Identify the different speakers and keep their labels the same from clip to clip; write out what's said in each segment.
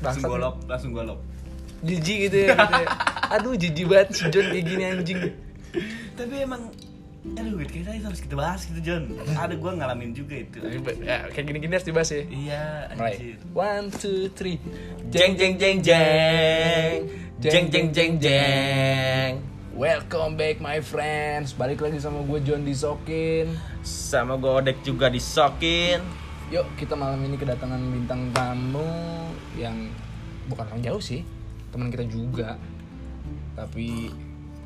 Speaker 1: langsung golop langsung golop
Speaker 2: jijik gitu ya, gitu ya. aduh jijik banget si John kayak gini anjing.
Speaker 1: Tapi emang aduh kayaknya itu harus kita bahas gitu John. Ada gue ngalamin juga itu.
Speaker 2: Ya, kayak gini-gini harus dibahas ya.
Speaker 1: Iya
Speaker 2: mulai.
Speaker 1: anjir.
Speaker 2: One two three.
Speaker 3: Jeng jeng jeng jeng. Jeng jeng jeng jeng.
Speaker 2: Welcome back my friends. Balik lagi sama gue John Disokin.
Speaker 3: Sama gue Odek juga disokin
Speaker 2: yuk kita malam ini kedatangan bintang tamu yang bukan orang jauh sih teman kita juga. Tapi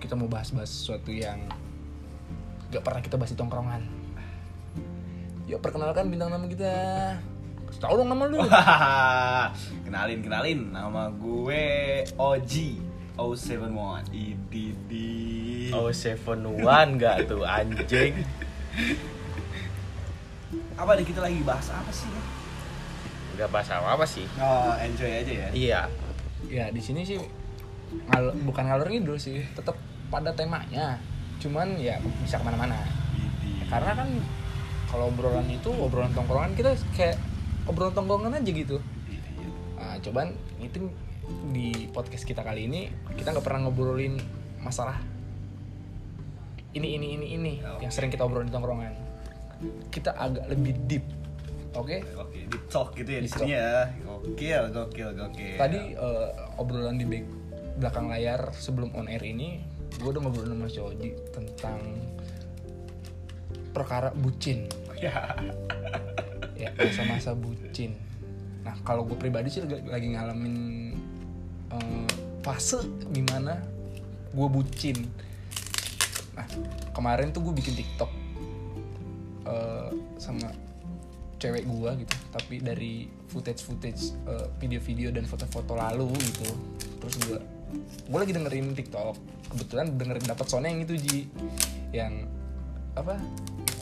Speaker 2: kita mau bahas-bahas sesuatu yang gak pernah kita bahas di tongkrongan. Yuk perkenalkan bintang tamu kita. Kasih tau dong nama lu.
Speaker 1: Kenalin kenalin. Nama gue OG 071 IDD
Speaker 3: Oh seven one gak tuh anjing
Speaker 1: apa nih kita lagi bahas apa sih
Speaker 3: Gak bahas apa, apa sih.
Speaker 1: Oh enjoy aja ya?
Speaker 3: Iya.
Speaker 2: Ya di sini sih ngal- bukan ngalur ngidul sih tetap pada temanya. Cuman ya bisa ke mana-mana.
Speaker 1: IDD
Speaker 2: karena kan kalau obrolan itu obrolan tongkrongan kita kayak obrolan tongkrongan aja gitu.
Speaker 1: Iya, iya.
Speaker 2: nah cobaan itu di podcast kita kali ini kita nggak pernah ngobrolin masalah ini ini ini ini yang sering kita obrolin di tongkrongan kita agak lebih deep oke
Speaker 1: Oke, di talk gitu ya di
Speaker 2: Deep
Speaker 1: sini ya. Gokil, gokil, gokil.
Speaker 2: tadi eh, obrolan di back- belakang layar sebelum on air ini gue udah ngobrol sama si Oji tentang perkara bucin
Speaker 1: ya.
Speaker 2: ya masa-masa bucin nah kalau gue pribadi sih lagi, ngalamin eh, fase di mana gue bucin nah kemarin tuh gue bikin tiktok eh, sama cewek gue gitu tapi dari footage footage video-video dan foto-foto lalu gitu. Terus gue gue lagi dengerin tiktok kebetulan dengerin dapat sone yang itu ji. Yang apa?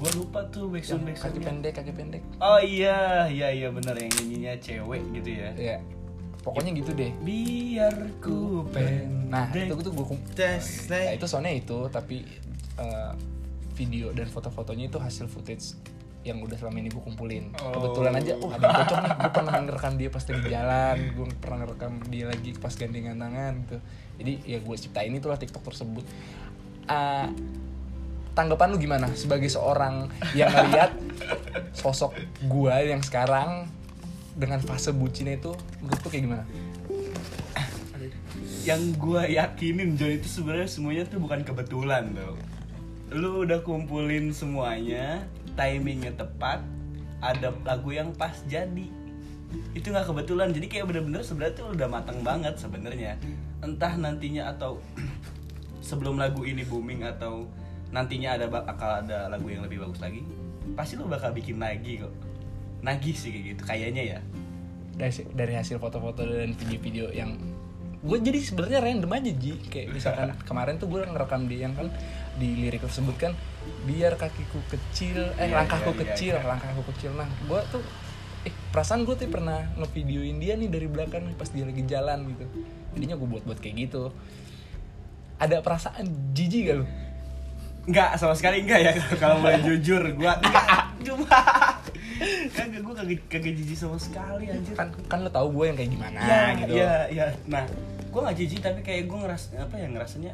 Speaker 1: Gua lupa tuh backsound
Speaker 2: yang kaki pendek kaki pendek.
Speaker 1: Oh iya, iya iya benar yang nyanyinya cewek gitu ya.
Speaker 2: ya pokoknya gitu deh.
Speaker 1: Biar ku pendek.
Speaker 2: nah itu tuh gue
Speaker 1: Tes,
Speaker 2: nah, itu soalnya itu tapi eh, video dan foto-fotonya itu hasil footage yang udah selama ini gue kumpulin
Speaker 1: Oh.
Speaker 2: kebetulan aja oh ada yang cocok nih gue pernah ngerekam dia pas lagi jalan gue pernah ngerekam dia lagi pas gandengan tangan gitu jadi ya gue ciptain itulah tiktok tersebut Ah, tanggapan lu gimana sebagai seorang yang ngeliat sosok gue yang sekarang dengan fase bucinnya itu menurut lu kayak gimana?
Speaker 1: Yang gua yakinin John itu sebenarnya semuanya tuh bukan kebetulan tuh. Lu udah kumpulin semuanya, timingnya tepat, ada lagu yang pas jadi. Itu nggak kebetulan. Jadi kayak bener-bener sebenarnya tuh udah matang banget sebenarnya. Entah nantinya atau sebelum lagu ini booming atau nantinya ada bakal ada lagu yang lebih bagus lagi, pasti lu bakal bikin lagi kok. Nagih sih kayak gitu kayaknya ya.
Speaker 2: dari dari hasil foto-foto dan video-video yang gue jadi sebenarnya random aja ji. Kayak misalkan kemarin tuh gue ngerekam dia yang kan di lirik tersebut kan biar kakiku kecil. Eh
Speaker 1: Iya,
Speaker 2: langkahku
Speaker 1: iya, iya,
Speaker 2: kecil
Speaker 1: iya.
Speaker 2: langkahku kecil. Nah gue tuh eh perasaan gue tuh pernah ngevideoin dia nih dari belakang pas dia lagi jalan gitu. Jadinya gue buat buat kayak gitu. Ada perasaan jijik gak lu?
Speaker 1: Enggak, sama sekali enggak ya kalau boleh jujur. Gua enggak cuma kagak kagak jijik sama sekali anjir.
Speaker 2: kan kan lo tau gue yang kayak gimana
Speaker 1: ya,
Speaker 2: gitu
Speaker 1: ya, ya. Nah, gua nggak jijik tapi kayak gua ngeras apa ya ngerasanya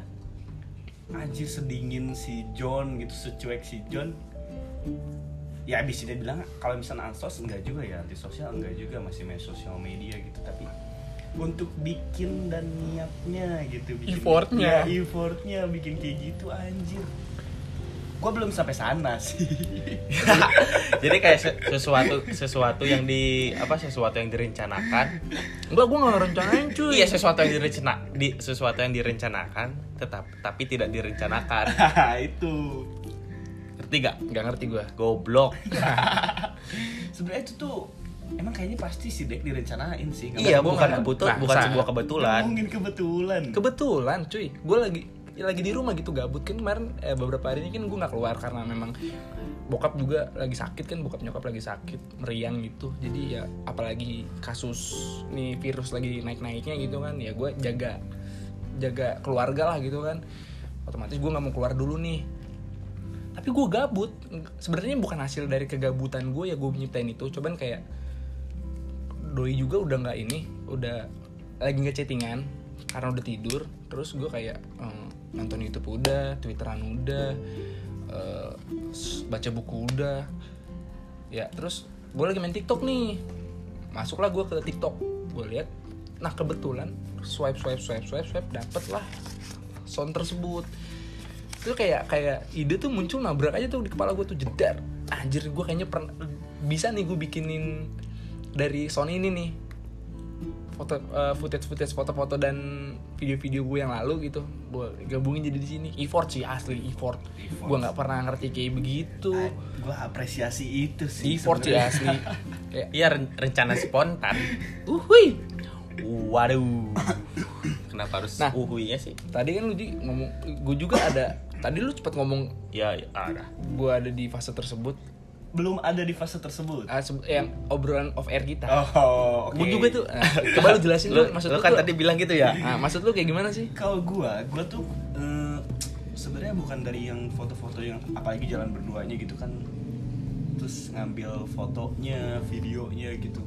Speaker 1: anjir sedingin si John gitu, secuek si John. Ya bisa dia bilang kalau misalnya ansos enggak juga ya, anti sosial enggak juga masih main sosial media gitu tapi untuk bikin dan niatnya gitu bikin
Speaker 2: Effortnya.
Speaker 1: ya, effortnya bikin kayak gitu anjir gue belum sampai sana sih.
Speaker 3: Jadi kayak se- sesuatu sesuatu yang di apa sesuatu yang direncanakan.
Speaker 2: Enggak gue gak ngerencanain cuy.
Speaker 3: Iya sesuatu yang direncana di sesuatu yang direncanakan tetap tapi tidak direncanakan.
Speaker 1: Itu.
Speaker 3: Ngerti gak?
Speaker 2: nggak ngerti gue
Speaker 3: Goblok.
Speaker 1: Sebenarnya itu tuh emang kayaknya pasti sih dek direncanain sih. Nggak
Speaker 3: Iya bukan
Speaker 1: kan?
Speaker 3: kebetulan
Speaker 2: Nah,
Speaker 3: bukan
Speaker 2: sa-
Speaker 3: sebuah kebetulan.
Speaker 1: Nggak mungkin kebetulan.
Speaker 2: Kebetulan cuy. Gue lagi lagi di rumah gitu gabut kan kemarin eh, beberapa hari ini kan gue nggak keluar karena memang bokap juga lagi sakit kan bokap nyokap lagi sakit meriang gitu. Jadi ya apalagi kasus nih virus lagi naik naiknya gitu kan ya gue jaga jaga keluarga lah gitu kan. Otomatis gue nggak mau keluar dulu nih. Tapi gue gabut. Sebenarnya bukan hasil dari kegabutan gue ya gue nyiptain itu coban kayak doi juga udah nggak ini udah lagi nggak chattingan karena udah tidur terus gue kayak nonton YouTube udah Twitteran udah s- baca buku udah. Ya terus gue lagi main TikTok nih. Masuklah gue ke TikTok. Gue lihat nah kebetulan swipe swipe swipe swipe swipe dapet lah sound tersebut. Itu kayak kayak ide tuh muncul nabrak aja tuh di kepala gue tuh jedar. Anjir gue kayaknya pernah bisa nih gue bikinin dari sound ini nih foto eh, footage footage foto-foto dan video-video gue yang lalu gitu gue gabungin jadi di sini effort sih asli effort,
Speaker 1: Effort.
Speaker 2: gue nggak pernah ngerti kayak begitu
Speaker 1: gue apresiasi itu sih
Speaker 2: effort sih asli kayak
Speaker 3: Iya ren- rencana spontan.
Speaker 2: uhui
Speaker 3: Waduh. Kenapa harus
Speaker 2: Nah.
Speaker 3: uhuinya sih?
Speaker 2: tadi kan lu Ji, ngomong gue juga ada tadi lu cepet ngomong
Speaker 3: Ya, ya ada.
Speaker 2: gue ada di fase tersebut
Speaker 1: belum ada di fase tersebut.
Speaker 2: Ah, se- yang obrolan off air kita.
Speaker 1: Oh oke.
Speaker 2: Gue juga tuh nah, coba lu jelasin
Speaker 3: Lu,
Speaker 2: lu maksud
Speaker 3: lu
Speaker 2: lu
Speaker 3: kan
Speaker 2: tuh-
Speaker 3: tadi bilang gitu ya?
Speaker 2: nah, maksud lu kayak gimana sih?
Speaker 1: Kalau gua gua tuh eh, sebenarnya bukan dari yang foto-foto yang apalagi jalan berduanya gitu kan terus ngambil fotonya videonya gitu.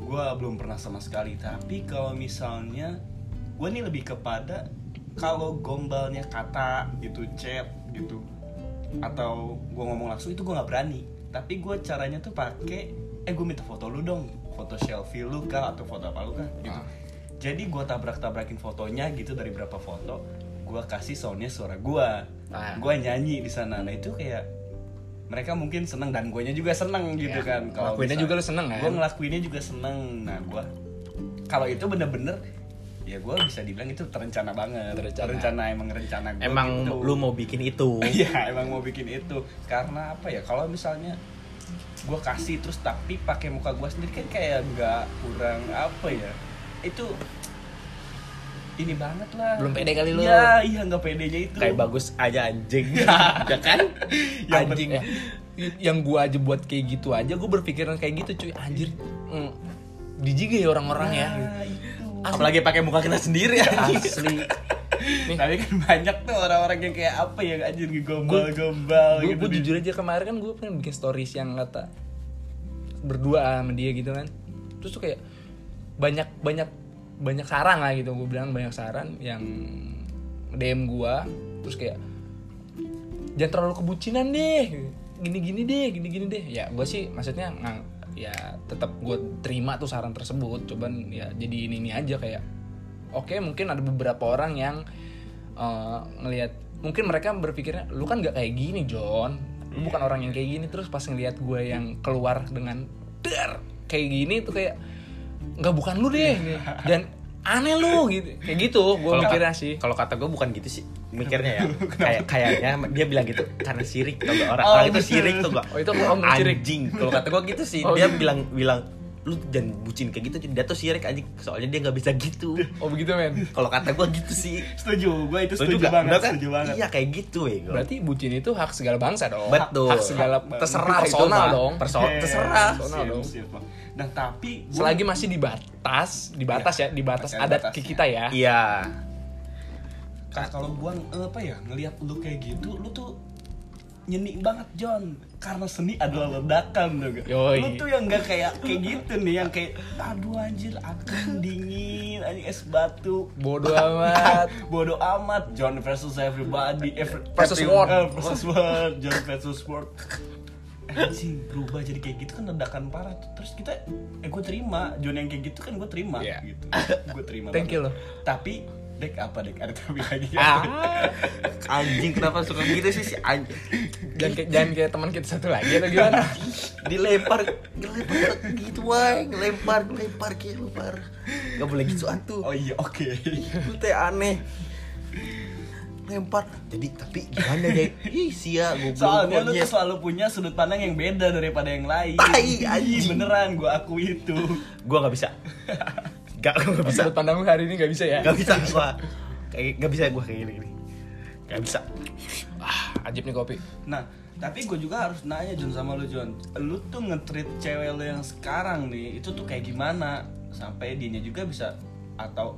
Speaker 1: Gua belum pernah sama sekali. Tapi kalau misalnya gua nih lebih kepada kalau gombalnya kata gitu chat gitu atau gua ngomong langsung itu gua nggak berani. Tapi gua caranya tuh pakai eh gua minta foto lu dong. Foto selfie lu kah atau foto apa lu kah gitu.
Speaker 2: Ah.
Speaker 1: jadi gue tabrak-tabrakin fotonya gitu dari berapa foto gue kasih soundnya suara gue
Speaker 2: Ah.
Speaker 1: gue nyanyi di sana. Nah itu kayak mereka mungkin seneng dan guanya juga seneng gitu
Speaker 2: Ya,
Speaker 1: kan.
Speaker 2: Ngelakuinnya juga lu seneng, kan?
Speaker 1: gue ngelakuinnya juga seneng. Nah gue kalau itu bener-bener ya gue bisa dibilang itu terencana banget
Speaker 2: Terencana.
Speaker 1: emang rencana gue
Speaker 3: Emang
Speaker 1: gitu.
Speaker 3: lu mau bikin itu.
Speaker 1: Iya emang mau bikin itu karena apa ya kalau misalnya gue kasih terus tapi pakai muka gue sendiri kan kayak nggak kurang apa ya itu ini banget lah
Speaker 2: Belum pede kali lu.
Speaker 1: Iya iya nggak pedenya itu
Speaker 3: Kayak bagus aja anjing. ya kan?
Speaker 1: Yang
Speaker 3: Anjing.
Speaker 2: ya, yang gua aja buat kayak gitu aja gue berpikiran kayak gitu cuy anjir mm, dijig ya orang-orang ya
Speaker 1: Itu.
Speaker 3: Apalagi pakai muka kita sendiri
Speaker 2: asli. Nih.
Speaker 1: Tapi kan banyak tuh orang-orang yang kayak apa ya anjir gombal-gombal
Speaker 2: gue
Speaker 1: gitu di-
Speaker 2: jujur aja kemarin kan gue pengen bikin stories yang kata berdua sama dia gitu kan. Terus tuh kayak banyak banyak banyak saran lah gitu. Gue bilang banyak saran yang DM gue terus kayak jangan terlalu kebucinan deh. Gini gini deh gini gini deh. Ya gue sih maksudnya ngang, ya tetap gue terima tuh saran tersebut cuman ya jadi ini ini aja kayak oke mungkin ada beberapa orang yang eh, ngelihat mungkin mereka berpikirnya lu kan nggak kayak gini John. Lu bukan orang yang kayak gini. terus pas ngelihat gue yang keluar dengan der kayak gini tuh kayak nggak bukan lu deh. Dan aneh lu gitu kayak gitu gue mikirnya sih
Speaker 3: Kalau kata gue bukan gitu sih mikirnya ya. Kayak kayaknya dia bilang gitu karena sirik tau gak orang
Speaker 1: Oh,
Speaker 3: orang itu
Speaker 1: betul.
Speaker 3: sirik tuh gak.
Speaker 2: Oh, itu om sirik.
Speaker 3: Anjing. Kalau kata gue gitu sih
Speaker 2: Oh,
Speaker 3: dia
Speaker 2: gitu.
Speaker 3: bilang bilang lu jangan bucin kayak gitu dia tuh sirik anjing. Soalnya dia nggak bisa gitu.
Speaker 2: Oh begitu men?
Speaker 3: Kalau kata gue gitu sih.
Speaker 1: Setuju gue itu setuju
Speaker 3: juga
Speaker 1: banget
Speaker 3: kan?
Speaker 1: setuju banget.
Speaker 3: Iya kayak gitu ya
Speaker 2: berarti bucin itu hak segala bangsa dong.
Speaker 3: Betul.
Speaker 2: Hak segala terserah
Speaker 3: itu
Speaker 2: personal
Speaker 3: mah.
Speaker 2: dong.
Speaker 3: Perso-
Speaker 1: Oke,
Speaker 3: terserah.
Speaker 2: Personal
Speaker 1: siap,
Speaker 2: dong.
Speaker 1: siap, nah tapi gua-
Speaker 2: selagi masih di batas di batas ya di batas adat
Speaker 1: batasnya.
Speaker 2: kita ya.
Speaker 3: Iya.
Speaker 1: Kak, kalau gua eh, apa ya ngelihat lu kayak gitu, lu tuh nyenik banget John karena seni adalah ledakan tuh gak?
Speaker 2: Yoi.
Speaker 1: Lu tuh yang nggak kayak kayak gitu nih yang kayak aduh anjir adem dingin anjing es batu
Speaker 2: bodoh amat
Speaker 1: bodoh amat John versus everybody every,
Speaker 2: Versus
Speaker 1: every-
Speaker 2: world.
Speaker 1: versus world John versus world anjing berubah jadi kayak gitu kan ledakan parah tuh. terus kita eh gue terima John yang kayak gitu kan gue terima
Speaker 2: Iya.
Speaker 1: gitu gue terima
Speaker 2: Thank you
Speaker 1: banget.
Speaker 2: loh.
Speaker 1: tapi dek apa dek? Ada tapi lagi?
Speaker 3: Ah anjing kenapa suka gitu sih si anjing?
Speaker 2: Jangan kayak jangan kayak teman kita satu lagi atau gimana?
Speaker 3: Dilempar dilempar gitu wae ngelempar ngelempar kayak lempar gak boleh gitu antu
Speaker 1: oh iya oke.
Speaker 3: Itu teh aneh. Lempar. Jadi tapi gimana deh ih sia goblok
Speaker 1: soalnya lu tuh selalu punya sudut pandang yang beda daripada yang lain.
Speaker 3: Tai, anjing.
Speaker 1: beneran gue akui itu.
Speaker 3: Gua nggak bisa gak gak bisa.
Speaker 2: sudut pandang lu hari ini nggak bisa ya?
Speaker 3: Gak bisa gua. Kayak gak bisa gua kayak gini gini. Gak bisa.
Speaker 2: Ah ajib nih kopi.
Speaker 1: Nah, tapi gue juga harus nanya John sama lu John Lu tuh nge-treat cewek lu yang sekarang nih Itu tuh kayak gimana? Sampai dianya juga bisa Atau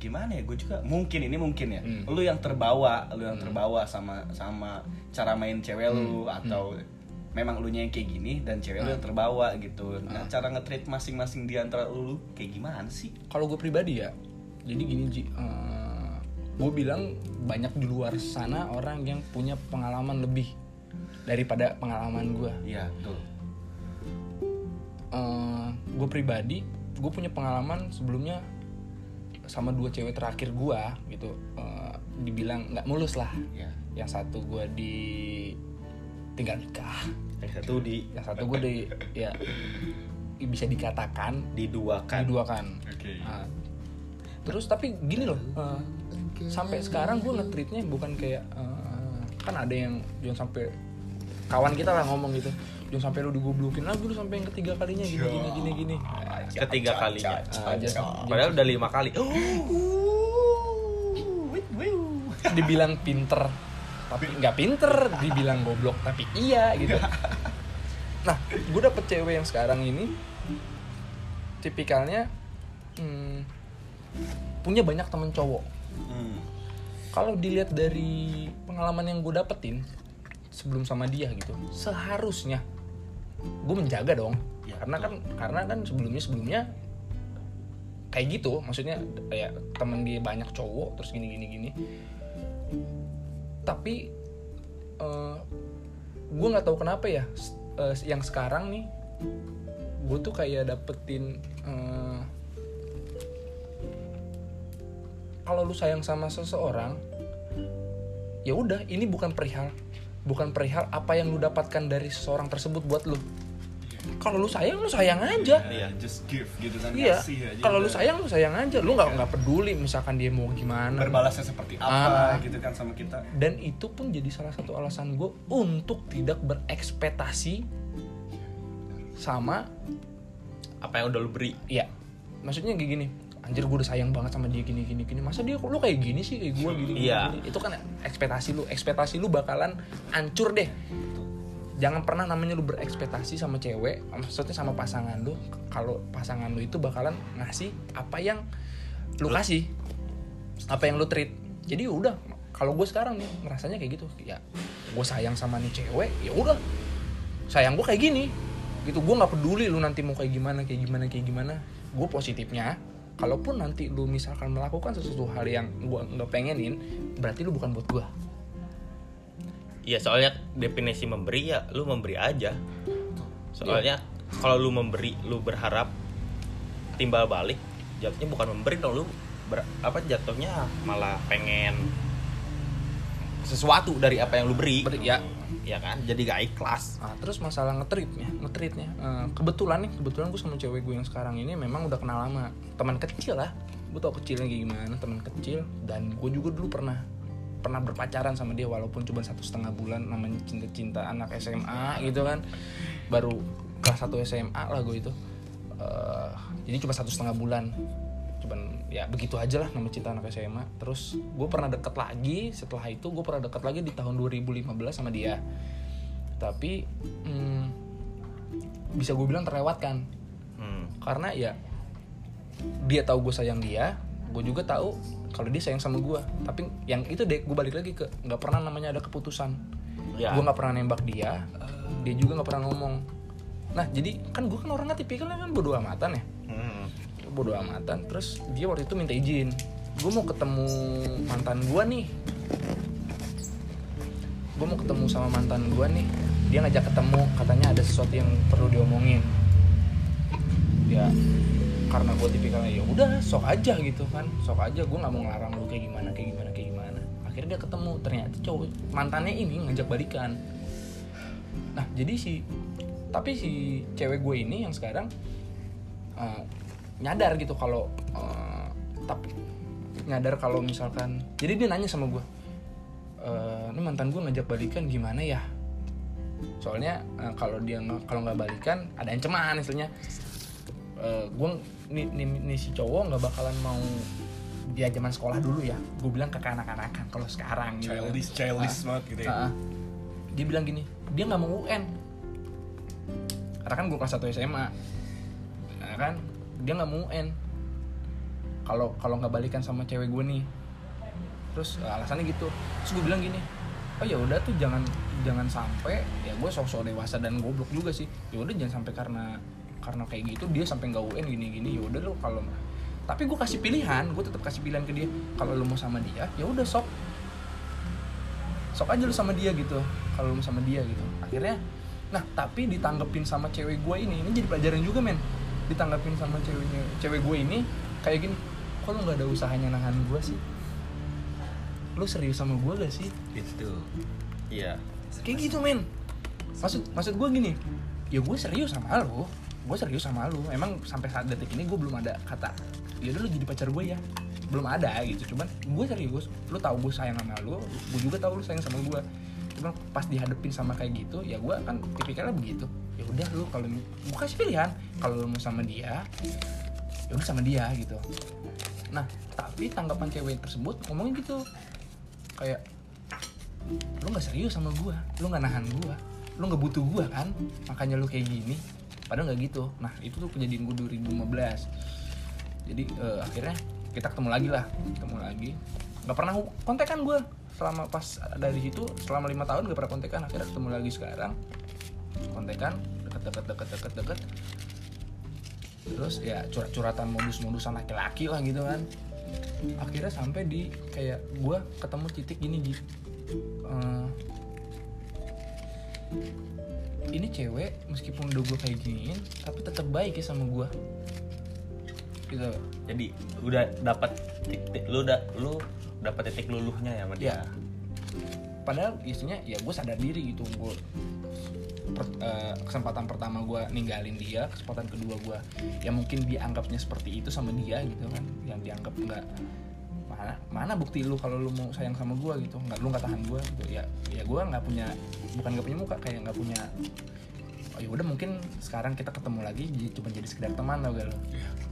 Speaker 1: gimana ya? Gue juga mungkin ini mungkin ya.
Speaker 2: Hmm.
Speaker 1: lu yang terbawa lu yang terbawa sama sama cara main cewek lu atau memang lu yang kayak gini dan cewek lu yang terbawa gitu. Nah cara nge-treat masing-masing di antara lu kayak gimana sih?
Speaker 2: Kalau gue pribadi ya jadi gini Ji gue bilang banyak di luar sana orang yang punya pengalaman lebih daripada pengalaman gue
Speaker 1: iya betul.
Speaker 2: Gue pribadi gue punya pengalaman sebelumnya sama dua cewek terakhir gue gitu Eh, dibilang nggak mulus lah.
Speaker 1: Ya
Speaker 2: yang satu gue di tinggal nikah.
Speaker 3: Yang satu di
Speaker 2: yang satu gue di ya bisa dikatakan
Speaker 3: diduakan.
Speaker 2: diduakan.
Speaker 1: Oke.
Speaker 2: Nah, terus tapi gini loh eh, sampai sekarang gue ngetritnya bukan kayak eh, kan ada yang jangan sampai kawan kita lah ngomong gitu. Jangan sampai lu digoblokin lagi lu sampai yang ketiga kalinya gini gini gini gini. Nah,
Speaker 3: Ketiga kalinya.
Speaker 2: ah, jangan-
Speaker 3: Padahal udah lima kali. Oh,
Speaker 2: dibilang pinter tapi nggak pinter dibilang goblok tapi iya gitu. Nah gue dapet cewek yang sekarang ini tipikalnya hmm, punya banyak temen cowok.
Speaker 1: Hmm.
Speaker 2: kalau dilihat dari pengalaman yang gue dapetin sebelum sama dia gitu seharusnya gue menjaga dong.
Speaker 1: Ya,
Speaker 2: karena kan karena kan sebelumnya sebelumnya kayak gitu. Maksudnya kayak temen dia banyak cowok terus gini gini gini tapi gue nggak tahu kenapa ya eh, yang sekarang nih gue tuh kayak dapetin eh, kalau lu sayang sama seseorang ya udah ini bukan perihal bukan perihal apa yang lu dapatkan dari seseorang tersebut buat lu kalau lu sayang lu sayang aja.
Speaker 1: Iya, just give gitu kan
Speaker 2: iya.
Speaker 1: aja
Speaker 2: kalau lu sayang lu sayang aja. Lu nggak nggak peduli misalkan dia mau gimana.
Speaker 1: Berbalasnya seperti
Speaker 2: Ah.
Speaker 1: apa gitu kan sama kita.
Speaker 2: Dan itu pun jadi salah satu alasan gue untuk tidak berekspektasi sama
Speaker 3: apa yang udah lu beri?
Speaker 2: ya maksudnya kayak gini anjir gue udah sayang banget sama dia gini gini gini. Masa dia lu kayak gini sih kayak gue gini, gini,
Speaker 3: Iya.
Speaker 2: gini. itu kan ekspektasi lu. Ekspektasi lu bakalan hancur deh jangan pernah namanya lu berekspektasi sama cewek maksudnya sama pasangan lu. Kalau pasangan lu itu bakalan ngasih apa yang lu kasih apa yang lu treat. Jadi udah kalau gue sekarang nih ngerasanya kayak gitu. Ya gue sayang sama nih cewek ya udah. Sayang gue kayak gini. Gitu gue nggak peduli lu nanti mau kayak gimana kayak gimana kayak gimana. Gue positifnya kalaupun nanti lu misalkan melakukan sesuatu hal yang gue nggak pengenin berarti lu bukan buat gue
Speaker 3: Iya soalnya definisi memberi ya lu memberi aja. Soalnya kalau lu memberi lu berharap timbal balik jatuhnya bukan memberi dong lu ber- apa jatuhnya malah pengen sesuatu dari apa yang lu beri.
Speaker 2: Ber- ya.
Speaker 3: Ya kan? Jadi gak ikhlas.
Speaker 2: Nah, terus masalah ngetritnya, ngetritnya. Eh, kebetulan nih, kebetulan gue sama cewek gue yang sekarang ini memang udah kenal lama, teman kecil lah. Gue tau kecilnya kayak gimana, teman kecil. Dan gue juga dulu pernah pernah berpacaran sama dia walaupun cuma satu setengah bulan namanya cinta-cinta anak SMA gitu kan. Baru kelas 1 SMA lah gue itu. Eh, jadi cuma satu setengah bulan. Cuman ya begitu aja lah nama cinta anak SMA terus gue pernah deket lagi setelah itu gue pernah deket lagi di tahun 2015 sama dia. Tapi hmm, bisa gue bilang terlewatkan.
Speaker 3: Hmm.
Speaker 2: karena ya dia tahu gue sayang dia gue juga tahu kalau dia sayang sama gue tapi yang itu deh gue balik lagi ke nggak pernah namanya ada keputusan.
Speaker 3: Ya.
Speaker 2: gue nggak pernah nembak dia dia juga nggak pernah ngomong. Nah jadi kan gue kan orangnya tipikalnya kan bodo amatan ya.
Speaker 3: Hmm.
Speaker 2: bodo amatan. Terus dia waktu itu minta izin. Gue mau ketemu mantan gue nih. Gue mau ketemu sama mantan gue nih. Dia ngajak ketemu katanya ada sesuatu yang perlu diomongin. Ya karena gue tipikalnya ya udah sok aja gitu kan. Sok aja gue nggak mau ngelarang lu kayak gimana kayak gimana kayak gimana. Akhirnya dia ketemu ternyata cowok mantannya ini ngajak balikan. Nah jadi si tapi si cewek gue ini yang sekarang eh, nyadar gitu kalau eh, tapi nyadar kalau misalkan jadi dia nanya sama gue "Eh, ini mantan gue ngajak balikan gimana ya? Soalnya eh, kalau dia kalau nggak balikan ada ancaman istilahnya Eh, gue nih, nih, nih si cowok nggak bakalan mau dia zaman sekolah dulu ya. Gue bilang ke kanak-kanakan kalau sekarang gitu.
Speaker 1: Childish childish banget gitu ya.
Speaker 2: Ah, dia bilang gini dia nggak mau UN karena kan gue kelas 1 SMA ya kan dia nggak mau UN kalau kalau nggak balikan sama cewek gue nih. Terus eh, alasannya gitu. Terus gue bilang gini oh ya udah tuh jangan jangan sampai. Ya gue sok-sok dewasa dan goblok juga sih. Ya udah jangan sampai karena karena kayak gitu dia sampai nggak UN gini-gini ya udah lo kalau tapi gue kasih pilihan gue tetap kasih pilihan ke dia. Kalau lo mau sama dia ya udah sok. Sok aja lu sama dia gitu kalau lu sama dia gitu. Akhirnya nah tapi ditanggepin sama cewek gue ini ini jadi pelajaran juga men. Ditanggepin sama ceweknya cewek gue ini kayak gini kok lu nggak ada usahanya nahan gue sih? Lu serius sama gue gak sih?
Speaker 1: Gitu.
Speaker 3: iya.
Speaker 2: Kayak gitu men. Maksud maksud gue gini ya gue serius sama lu gue serius sama lu. Emang sampai saat detik ini gue belum ada kata ya lu jadi pacar gue ya. Belum ada gitu. Cuman gue serius lu tahu gue sayang sama lu gue juga tahu lu sayang sama gue cuman pas dihadepin sama kayak gitu ya gue kan tipikalnya begitu. Ya udah lu kalau gue kasih pilihan. Kalau lu mau sama dia ya udah sama dia gitu. Nah tapi tanggapan cewek tersebut ngomongin gitu. Kayak lu nggak serius sama gua. Lu nggak nahan gua. Lu nggak butuh gua kan? Makanya lu kayak gini padahal nggak gitu. Nah itu tuh kejadian gua 2015 jadi eh, akhirnya kita ketemu lagi lah ketemu lagi. Nggak pernah kontekan gua selama pas dari situ selama lima tahun gak pernah kontekan. Akhirnya ketemu lagi sekarang. Kontekan deket deket deket deket deket. Terus ya curat-curatan modus-modusan laki-laki lah gitu kan. Akhirnya sampai di kayak gua ketemu titik gini gitu ini cewek meskipun udah gue kayak giniin tapi tetap baik ya sama gue gitu.
Speaker 3: Jadi udah dapat titik lu udah lu dapat titik luluhnya ya sama dia?
Speaker 2: Ya padahal isinya ya gue sadar diri gitu gue kesempatan pertama gue ninggalin dia kesempatan kedua gue ya mungkin dianggapnya seperti itu sama dia gitu kan. Yang dianggap nggak mana mana bukti lu kalau lu mau sayang sama gue gitu? Nggak lu nggak tahan gue gitu. Ya ya gue nggak punya bukan nggak punya muka kayak nggak punya oh ya udah mungkin sekarang kita ketemu lagi cuma jadi sekedar teman tau gak lo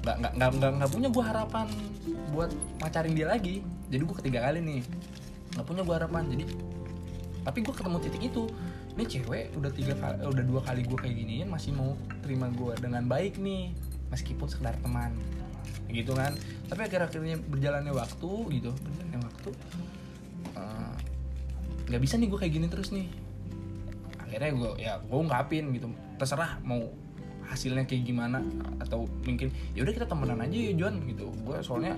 Speaker 2: nggak nggak nggak nggak nggak punya gue harapan buat pacarin dia lagi. Jadi gue ketiga kali nih. Nggak punya gue harapan. Jadi tapi gue ketemu titik itu. Ini cewek udah tiga kali udah dua kali gue kayak giniin masih mau terima gue dengan baik nih meskipun sekedar teman gitu kan. Tapi akhir-akhirnya berjalannya waktu gitu berjalannya waktu eh, nggak bisa nih gue kayak gini terus nih. Akhirnya gue ya gue ungkapin gitu. Terserah mau hasilnya kayak gimana atau mungkin ya udah kita temenan aja ya John gitu. Gue soalnya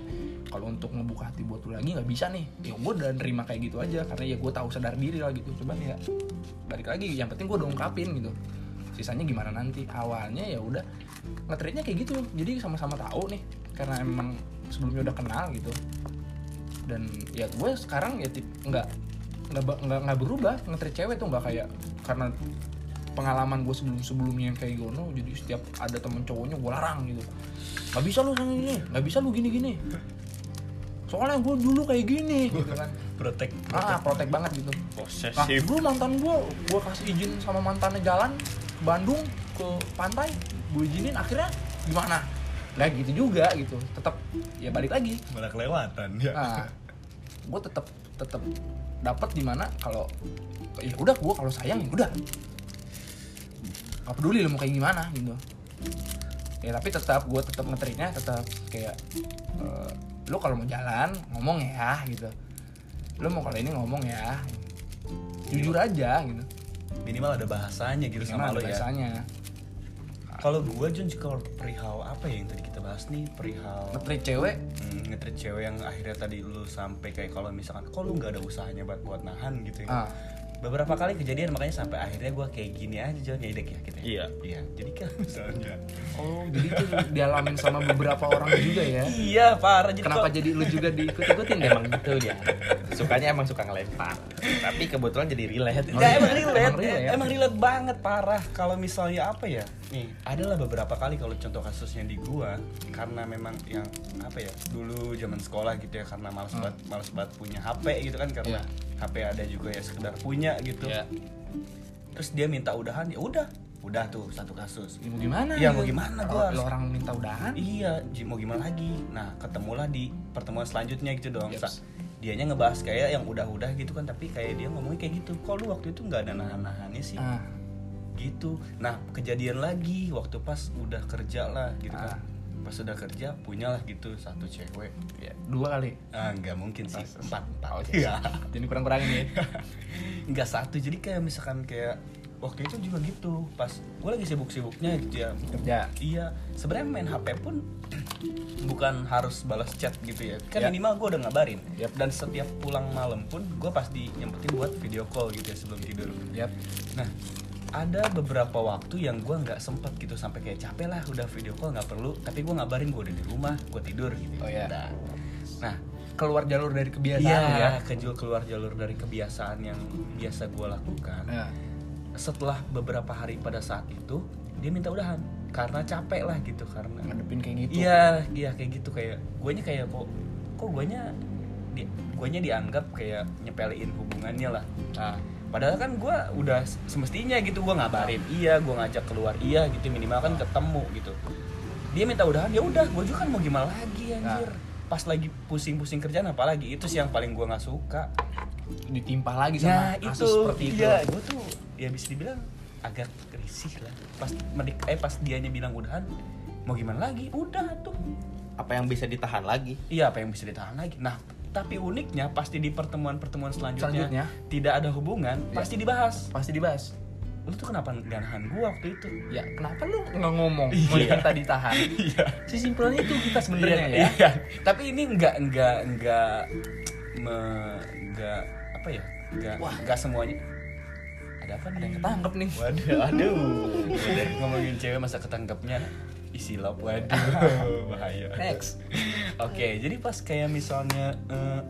Speaker 2: kalau untuk ngebuka hati buat lu lagi nggak bisa nih. Ya gue udah nerima kayak gitu aja karena ya gue tahu sadar diri lah gitu. Cuman ya balik lagi yang penting gue udah ungkapin gitu sisanya gimana nanti? Awalnya ya udah ngetritnya kayak gitu. Jadi sama-sama tahu nih karena emang sebelumnya udah kenal gitu. Dan ya gue sekarang ya tip nggak nggak nggak nggak berubah ngetrit cewek tuh nggak kayak karena pengalaman gue sebelum sebelumnya yang kayak gono jadi setiap ada temen cowoknya gue larang gitu. Nggak bisa lu sama gini nggak bisa lu gini gini soalnya gue dulu kayak gini gitu kan.
Speaker 1: Protek.
Speaker 2: ah protek. banget gitu. Nah,
Speaker 3: posesif
Speaker 2: dulu mantan gue, gue kasih izin sama mantannya jalan ke Bandung ke pantai, gue izinin akhirnya gimana? Nggak gitu juga gitu, tetap ya balik lagi.
Speaker 1: Malah kelewatan ya.
Speaker 2: Nah, gue tetap tetap dapat di mana kalau ya udah gue kalau sayang ya udah, gak peduli lo mau kayak gimana gitu. Ya tapi tetap gue tetap ngetriknya tetap kayak eh, lo kalau mau jalan ngomong ya gitu. Lo mau kalau ini ngomong ya, jujur aja gitu.
Speaker 1: Minimal ada bahasanya gitu sama
Speaker 2: Gimana
Speaker 1: lo ya.
Speaker 2: bahasanya?
Speaker 1: Kalau gue Jun kalau perihal apa ya yang tadi kita bahas nih perihal
Speaker 2: ngetrit cewek
Speaker 1: hmm, ngetrit cewek yang akhirnya tadi lu sampai kayak kalau misalkan kok lu nggak ada usahanya buat buat nahan gitu ya.
Speaker 2: ah
Speaker 1: Beberapa kali kejadian makanya sampai akhirnya gue kayak gini aja Jon ya idek ya kita. ya?
Speaker 3: Iya.
Speaker 1: Iya. Jadi kan misalnya
Speaker 2: oh jadi itu dialamin sama beberapa orang juga ya
Speaker 1: Iya parah jadi
Speaker 2: kenapa
Speaker 1: kok-
Speaker 2: jadi lu juga diikut-ikutin ya
Speaker 3: emang gitu dia sukanya emang suka ngelempar tapi kebetulan jadi relate
Speaker 2: Oh,
Speaker 1: Ya,
Speaker 2: iya.
Speaker 1: emang relate,
Speaker 2: Emang relate ya?
Speaker 1: emang relate banget parah. Kalau misalnya apa ya? Nih, adalah beberapa kali kalau contoh kasusnya di gua karena memang yang apa ya? Dulu zaman sekolah gitu ya karena males
Speaker 2: Hmm.
Speaker 1: banget males banget punya HP gitu kan karena HP ada juga ya sekedar punya gitu.
Speaker 2: ya
Speaker 1: Terus dia minta udahan, ya udah. Udah tuh satu kasus.
Speaker 2: Ya, mau gimana
Speaker 1: Iya,
Speaker 2: gitu?
Speaker 1: mau gimana gua harus-
Speaker 2: orang minta udahan
Speaker 1: Iya, mau gimana lagi? Nah, ketemulah di pertemuan selanjutnya gitu dong.
Speaker 2: Yeps.
Speaker 1: Sa- Dianya ngebahas kayak yang udah-udah gitu kan, tapi kayak dia ngomongnya kayak gitu. Kok lu waktu itu nggak ada nahan-nahannya sih?
Speaker 2: ah
Speaker 1: Gitu. Nah, kejadian lagi waktu pas udah kerja lah gitu
Speaker 2: Ah.
Speaker 1: kan. pas sudah kerja punyalah gitu satu cewek.
Speaker 2: Ya dua kali?
Speaker 1: Ah nggak mungkin sih.
Speaker 2: Oh,
Speaker 1: empat empat.
Speaker 2: Oh,
Speaker 1: Iya.
Speaker 2: jadi kurang kurangin ya.
Speaker 1: Nggak satu jadi kayak misalkan kayak waktu itu juga gitu. Pas gue lagi sibuk-sibuknya gitu ya
Speaker 2: kerja.
Speaker 1: Iya sebenarnya main HP pun bukan harus balas chat gitu ya. Kan
Speaker 2: Ya.
Speaker 1: minimal gue udah ngabarin.
Speaker 2: Yap.
Speaker 1: dan setiap pulang malam pun gue pasti nyempetin buat video call gitu ya sebelum tidur.
Speaker 2: Yap.
Speaker 1: Nah ada beberapa waktu yang gue nggak sempet gitu sampai kayak capek lah udah video call nggak perlu tapi gue ngabarin gue udah di rumah gue tidur gitu
Speaker 2: Oh, iya.
Speaker 1: Udah. nah
Speaker 2: keluar jalur dari kebiasaan
Speaker 1: iya
Speaker 2: ya
Speaker 1: kejual keluar jalur dari kebiasaan yang biasa gue lakukan
Speaker 2: Ya.
Speaker 1: setelah beberapa hari pada saat itu dia minta udahan karena capek lah gitu karena
Speaker 2: ngadepin kayak gitu
Speaker 1: iya iya kayak gitu kayak guanya kayak kok kok guanya di guanya dianggap kayak nyepelein hubungannya lah
Speaker 2: nah
Speaker 1: padahal kan gua udah semestinya gitu gua ngabarin iya gua ngajak keluar iya gitu minimal kan ketemu gitu. Dia minta udahan ya udah gua juga kan mau gimana lagi anjir. Pas lagi pusing-pusing kerjaan apalagi itu sih yang paling gua nggak suka.
Speaker 2: Ditimpa lagi
Speaker 1: ya
Speaker 2: sama
Speaker 1: itu
Speaker 2: kasus seperti itu.
Speaker 1: iya gua tuh ya bisa dibilang agak risih lah. Pas medik eh pas dianya bilang udahan mau gimana lagi? Udah tuh.
Speaker 3: Apa yang bisa ditahan lagi?
Speaker 1: Iya apa yang bisa ditahan lagi? Nah tapi uniknya pasti di pertemuan-pertemuan selanjutnya,
Speaker 2: Selanjutnya.
Speaker 1: tidak ada hubungan
Speaker 2: Iya.
Speaker 1: pasti dibahas.
Speaker 2: Pasti dibahas.
Speaker 1: Lu tuh kenapa nggak nahan gua waktu itu?
Speaker 2: Ya kenapa lu nggak ngomong?
Speaker 1: Iya.
Speaker 2: mau minta ditahan?
Speaker 1: Iya.
Speaker 2: Sesimpelnya itu kita sebenarnya ya.
Speaker 1: iya. Tapi ini nggak nggak nggak nggak apa ya? Nggak nggak semuanya. Ada apa
Speaker 2: ada yang ketangkep nih.
Speaker 1: Waduh aduh. Ngomongin cewek masa ketangkepnya isi lap waduh bahaya.
Speaker 2: Next.
Speaker 1: Oke jadi pas kayak misalnya eh,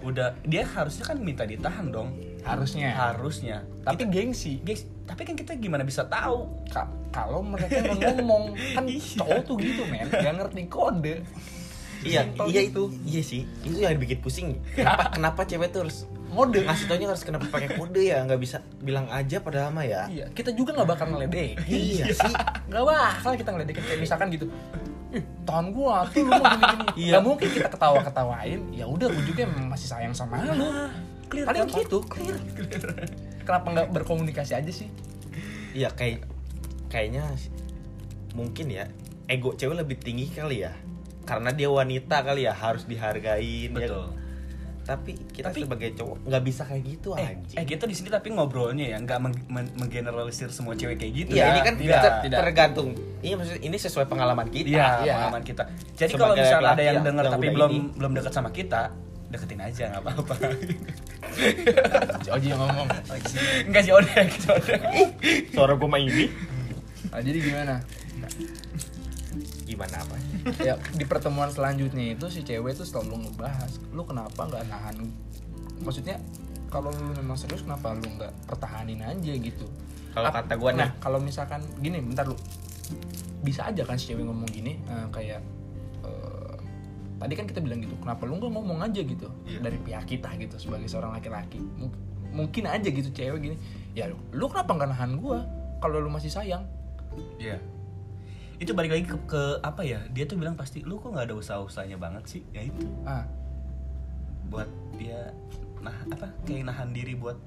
Speaker 1: udah dia harusnya kan minta ditahan dong.
Speaker 2: Harusnya.
Speaker 1: Harusnya.
Speaker 2: Tapi
Speaker 1: Kita-
Speaker 2: gengsi.
Speaker 1: Guys tapi kan kita gimana bisa tahu?
Speaker 2: Ka- kalau mereka nggak ngomong kan
Speaker 1: Iya.
Speaker 2: cowok tuh gitu men. Gak ngerti kode.
Speaker 3: Iya
Speaker 2: Simpel
Speaker 3: iya
Speaker 2: gitu.
Speaker 3: itu. Iya sih. Itu yang bikin pusing. Kenapa kenapa cewek tuh harus
Speaker 2: ngode
Speaker 3: ngasih taunya harus kenapa pakai kode ya? Nggak bisa bilang aja padahal mah ya.
Speaker 2: Iya kita juga nggak bakal ngeledek.
Speaker 3: Iya sih.
Speaker 2: Nggak bakal kita ngeledekin kayak misalkan gitu. Ih tahan gua tuh lu mau gini gini.
Speaker 3: Iya.
Speaker 2: mungkin kita ketawa ketawain ya udah gua juga emang masih sayang sama lu.
Speaker 1: clear
Speaker 2: paling
Speaker 1: kan?
Speaker 2: gitu. Clear. Kenapa nggak berkomunikasi aja sih?
Speaker 3: Iya kayak kayaknya mungkin ya ego cewek lebih tinggi kali ya. Karena dia wanita kali ya harus dihargain ya. Tapi kita
Speaker 1: Tapi-
Speaker 3: sebagai cowok nggak bisa kayak gitu
Speaker 1: eh,
Speaker 3: anjing
Speaker 1: eh kita di sini tapi ngobrolnya ya nggak meng- men- menggeneralisir semua cewek kayak gitu
Speaker 3: Iya,
Speaker 1: ya.
Speaker 3: ini kan
Speaker 1: Tidak.
Speaker 3: ter-
Speaker 2: tidak.
Speaker 3: tergantung. Ini maksudnya ini sesuai pengalaman kita.
Speaker 1: Iya,
Speaker 2: Iya.
Speaker 1: pengalaman kita. Jadi kalau misalnya ada yang
Speaker 3: ya,
Speaker 1: dengar tapi belum
Speaker 3: ini.
Speaker 1: belum dekat sama kita, deketin aja nggak apa-apa.
Speaker 2: si Oji yang ngomong
Speaker 1: Enggak sih Odek, si Odek.
Speaker 3: Suara gue mah ini.
Speaker 2: nah, jadi gimana
Speaker 3: Gimana apa?
Speaker 2: ya di pertemuan selanjutnya itu si cewek tuh selalu ngebahas lu kenapa nggak nahan? Maksudnya kalau lu memang serius kenapa lu nggak pertahanin aja gitu?
Speaker 3: Kalau kata gua nih.
Speaker 2: nah kalau misalkan gini bentar lu. Bisa aja kan si cewek ngomong gini eh, kayak eh, tadi kan kita bilang gitu kenapa lu nggak ngomong aja? gitu.
Speaker 1: Iya.
Speaker 2: dari pihak kita gitu sebagai seorang laki-laki. Mung- mungkin aja gitu cewek gini ya lu, lu kenapa nggak nahan gua? Kalau lu masih sayang.
Speaker 1: Iya. Itu balik lagi ke, ke apa ya? Dia tuh bilang pasti lu kok nggak ada usaha-usahanya banget sih. Ya itu
Speaker 2: ah
Speaker 1: buat dia nah apa kayak nahan diri buat